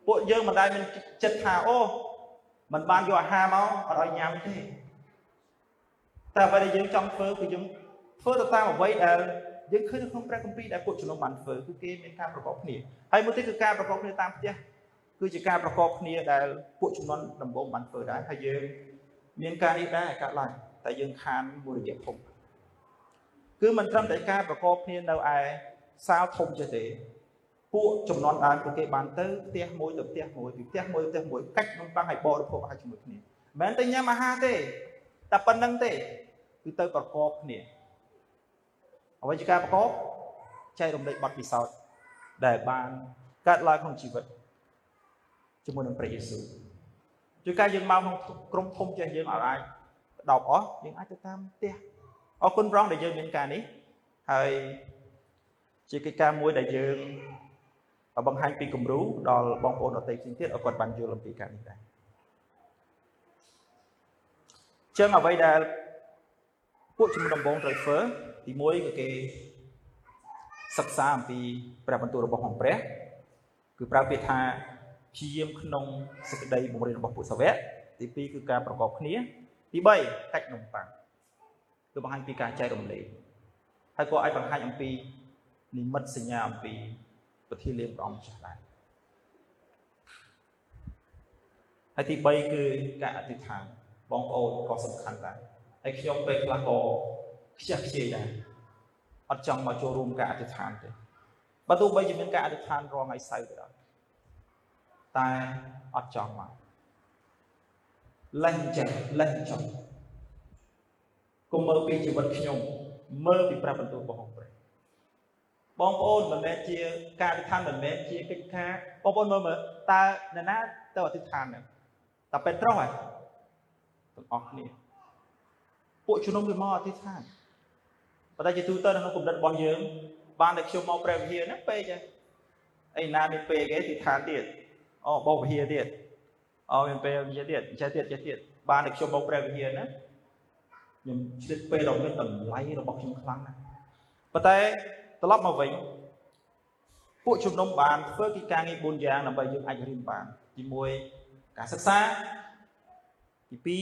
ពួកយើងមិនដែលមានចិត្តថាអូ มันបានយកអាហារមកអត់ឲ្យញ៉ាំទេតែអ្វីដែលយើងចង់ធ្វើគឺយើងធ្វើទៅតាមអ្វីដែលយើងឃើញនៅក្នុងព្រះគម្ពីរដែលពួកជំនុំបានធ្វើគឺគេមានការប្រកបគ្នាហើយមួយទៀតគឺការប្រកបគ្នាតាមផ្ទះគឺជាការប្រកបគ្នាដែលពួកជំនុំដំបូងបានធ្វើដែរហើយយើងមានការនេះដែរកើតឡើងតែយើងខានមួយរយៈធំគឺមិនត្រឹមតែការប្រកបគ្នានៅឯសាលធំចេះទេ ពួកចំនួនដើមពួកគេបានទៅផ្ទះមួយទៅផ្ទះមួយពីផ្ទះមួយទៅផ្ទះមួយកាច់នំប៉័ងឲ្យបរិភោគអាហារជាមួយគ្នាមិនមែនតែញ៉ាំអាហារទេតែប៉ុណ្្នឹងទេគឺទៅប្រកបគ្នាអ្វីជាការប្រកបចែករំលែកបទពិសោធន៍ដែលបានកើតឡើងក្នុងជីវិតជាមួយនឹងព្រះយេស៊ូវជួយការយើងមកក្នុងក្រុមធំចេះយើងឲ្យអាចដប់អស់យើងអាចទៅតាមផ្ទះអរគុណប្រងដែលយើងមានការនេះហើយជាកិច្ចការមួយដែលយើង បង្ហាញពីគំរូដល់បងប្អូនដទៃផ្សេងទៀតឲ្យគាត់បានយល់អំពីការនេះដែរចឹងអ្វីដែលពួកជំនុំដំបងត្រូវធ្វើទី1គឺគេសិក្សាអំពីព្រះបន្ទូលរបស់អង្គព្រះគឺប្រើពាក្យថាព្យាយាមក្នុងសេចក្តីបង្រៀនរបស់ពួកសាវកទី2គឺការប្រកបគ្នាទី3កាច់នំប៉័ងគឺបង្ហាញពីការចែករំលែកហើយក៏អាចបង្ហាញអំពីនិមិត្តសញ្ញាអំពី ប្រធានលានព្រះអង្គម្ចាស់ដែរហើយទី3គឺការអធិដ្ឋានបងប្អូនក៏សំខាន់ដែរហើយខ្ញុំពេលខ្លះក៏ខ្ជះខ្ជាយដែរអត់ចង់មកចូលរួមការអធិដ្ឋានទេបើទោះបីជាមានការអធិដ្ឋានរងថ្ងៃសៅរ៍ក៏ដោយតែអត់ចង់មកលែងចិត្តលែងចង់កុំមើលពីជីវិតខ្ញុំមើលពីព្រះបន្ទូលរបស់ព្រះ បងប្អូនមិនមែនជាការអធិដ្ឋានមិនមែនជាកិច្ចការបងប្អូនមើលមើលតើអ្នកណាទៅអធិដ្ឋានហ្នឹងតែពេត្រុសហ៎ទាំងអស់គ្នាពួកជំនុំវាមកអធិដ្ឋានប៉ុន្តែជាទូទៅក្នុងគំនិតរបស់យើង បានតែខ្ញុំមកព្រះវិហារហ្នឹងពេកហើយអីណាមានពេលគេទីឋានទៀតអូបោកវិហារទៀតអូមានពេលវិហារទៀតចេះទៀតចេះទៀតបានតែខ្ញុំមកព្រះវិហារណាខ្ញុំឆ្លៀតពេលដល់មានតម្លៃរបស់ខ្ញុំខ្លាំងណាស់ប៉ុន្តែ ត្រឡប់មកវិញពួកជំនុំបានធ្វើកិច្ចការងារ4យ៉ាងដើម្បីយើងអាចរៀនបានទី1ការសិក្សាទី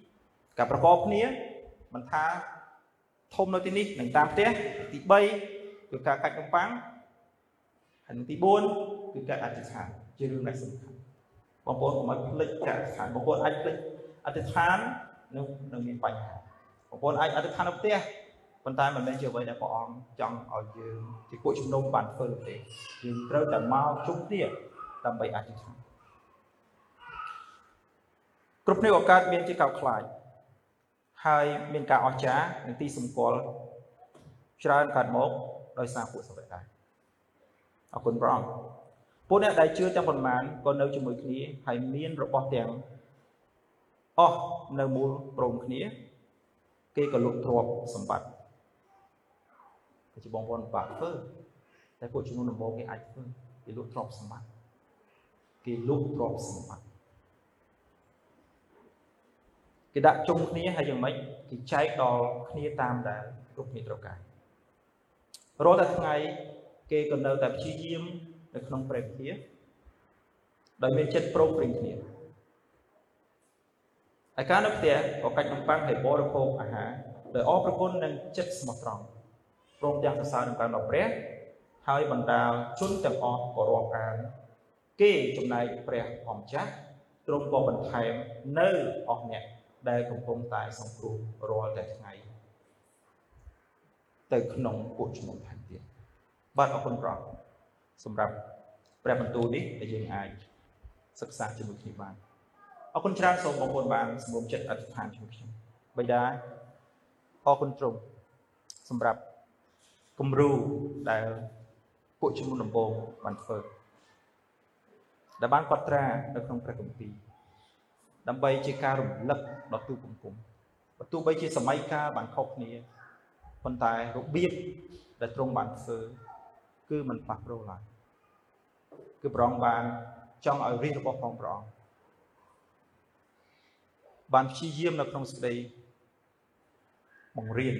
2ការប្រកបគ្នាមិនថាធំនៅទីនេះនឹងតាមផ្ទះទី3គឺការកាច់នំប៉័ងហើយទី4គឺការអធិដ្ឋានជារឿងដែលសំខាន់បងប្អូនកុំឲ្យភ្លេចការអធិដ្ឋានបងប្អូនអាចភ្លេចអធិដ្ឋាននឹងនឹងមានបញ្ហាបងប្អូនអាចអធិដ្ឋាននៅផ្ទះ ប៉ុន្តែមិនមែនជាអ្វីដែលព្រះអង្គចង់ឲ្យយើងជាពួកជំនុំបានធ្វើទេយើងត្រូវតែមកជុំគ្នាដើម្បីអធិដ្ឋានគ្រប់គ្នាឱកាសមានជាកោតខ្លាចហើយមានការអស្ចារ្យនិងទីសម្គាល់ច្រើនកើតមកដោយសារពួកសាវកដែរអរគុណព្រះអង្គពួកអ្នកដែលជឿទាំងប៉ុន្មានក៏នៅជាមួយគ្នាហើយមានរបស់ទាំងអស់នៅមូលព្រមគ្នា គេក៏លុបទ្រព្យសម្បត្តិគឺ ជាបងប្អូនបាក់ធ្វើតែពួកជំនុំដំបូងគេអាចធ្វើគេលុបទ្រព្យសម្បត្តិគេលុបទ្រព្យសម្បត្តិគេដាក់ជុំគ្នាហើយយ៉ាងម៉េចគេចែកដល់គ្នាតាមដែលគ្រប់គ្នាត្រូវការរាល់តែថ្ងៃគេក៏នៅតែព្យាយាមនៅក្នុងព្រះវិហារដោយមានចិត្តព្រមព្រៀងគ្នាហើយការនៅផ្ទះក៏កាច់នំប៉័ងឲ្យបរិភោគអាហារដោយអរព្រគុណនិងចិត្តស្មោះត្រង់ ព្រមទាំងសរសើរនឹងការដល់ព្រះហើយបណ្ដាលជនទាំងអស់ក៏រាប់អាន គេចំណែកព្រះអម្ចាស់ទ្រង់ក៏បន្ថែមនៅអស់អ្នកដែលកំពុងតែសង្គ្រោះរាល់តែថ្ងៃទៅក្នុងពួកជំនុំថែមទៀតបាទអរគុណព្រះសម្រាប់ព្រះបន្ទូលនេះដែលយើងអាចសិក្សាជាមួយគ្នាបានអរគុណច្រើនសូមបងប្អូនបានសម្រុំចិត្តអធិដ្ឋានជាមួយខ្ញុំបិតាអរគុណទ្រង់សម្រាប់ គំរូដែលពួកជំនុំដំបូងបានធ្វើដែលបានកត់ត្រានៅក្នុងព្រះគម្ពីរដើម្បីជាការរំលឹកដល់ទូបង្គំបើទោះបីជាសម័យកាលបានខុសគ្នាប៉ុន្តែរបៀបដែលទ្រង់បានធ្វើគឺមិនប៉ះប្រូឡើយគឺព្រះអង្គបានចង់ឲ្យរាជរបស់ផងព្រះអង្គបានព្យាយាមនៅក្នុងសេចក្តីបង្រៀន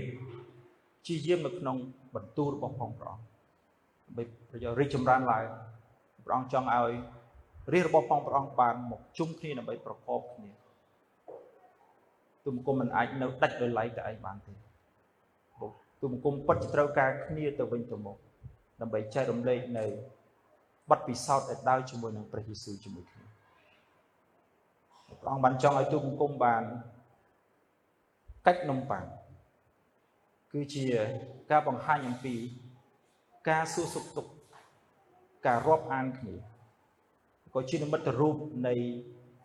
ព្យាយាមនៅក្នុងបន្ទូលរបស់ផងព្រះអង្គដើម្បីប្រយោជន៍រីកចម្រើនឡើងព្រះអង្គចង់ឲ្យរាជរបស់ផងព្រះអង្គបានមកជុំគ្នាដើម្បីប្រកបគ្នាទូមង្គមមិនអាចនៅដាច់ដោយឡែកតែឯងបានទេទូមង្គមពិតជាត្រូវការគ្នាទៅវិញទៅមកដើម្បីចែករំលែកនៅបទពិសោធន៍ដែលដើរជាមួយនឹងព្រះយេស៊ូវជាមួយគ្នាព្រះអង្គបានចង់ឲ្យទូមង្គមបានកាច់នំប៉័ង គឺជាការបង្ហាញអំពី ការសួរសុខទុក្ខការរាប់អានគ្នាក៏ជានិមិត្តរូបនៃ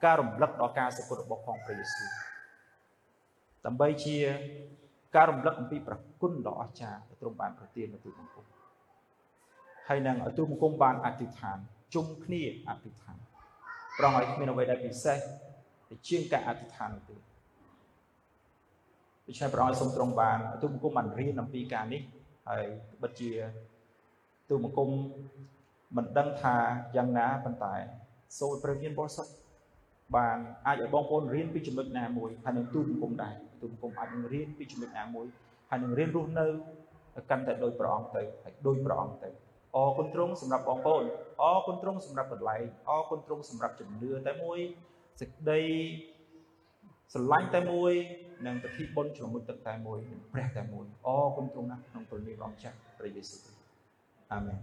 ការរំលឹកដល់ការសុគតរបស់ផងព្រះយេស៊ូវដើម្បីជាការរំលឹកអំពីប្រគុណដ៏អស្ចារ្យដែលទ្រង់បានប្រទាននៅទូបង្គំហើយនឹងឲ្យទូបង្គំបានអធិដ្ឋានជុំគ្នាអធិដ្ឋានប្រងឲ្យគ្មានអ្វីដែលពិសេសទៅជាងការអធិដ្ឋាននោះទេ ដូច្នេះព្រះអង្គសូមទ្រង់បានទូបង្គំបានរៀនអំពីការនេះហើយបិទជាទូបង្គំមិនដឹងថាយ៉ាងណាប៉ុន្តែសូមព្រះវិញ្ញាណបរិសុទ្ធបានអាចឲ្យបងប្អូនរៀនពីចំណុចណាមួយហើយនឹងទូបង្គំដែរទូបង្គំអាចនឹងរៀនពីចំណុចណាមួយហើយនឹងរៀនរស់នៅកាន់តែដោយព្រះអង្គទៅហើយដោយព្រះអង្គទៅអរគុណទ្រង់សម្រាប់បងប្អូនអរគុណទ្រង់សម្រាប់កន្លែងអរគុណទ្រង់សម្រាប់ជំនឿតែមួយសេចក្តី ស្រឡាញ់តែមួយនិងពិធីបុណ្យជ្រមុជទឹកតែមួយព្រះតែមួយអរគុណទ្រង់ណាស់ក្នុងព្រះនាមព្រះអង្គចាស់ព្រះយេស៊ូវអាមែន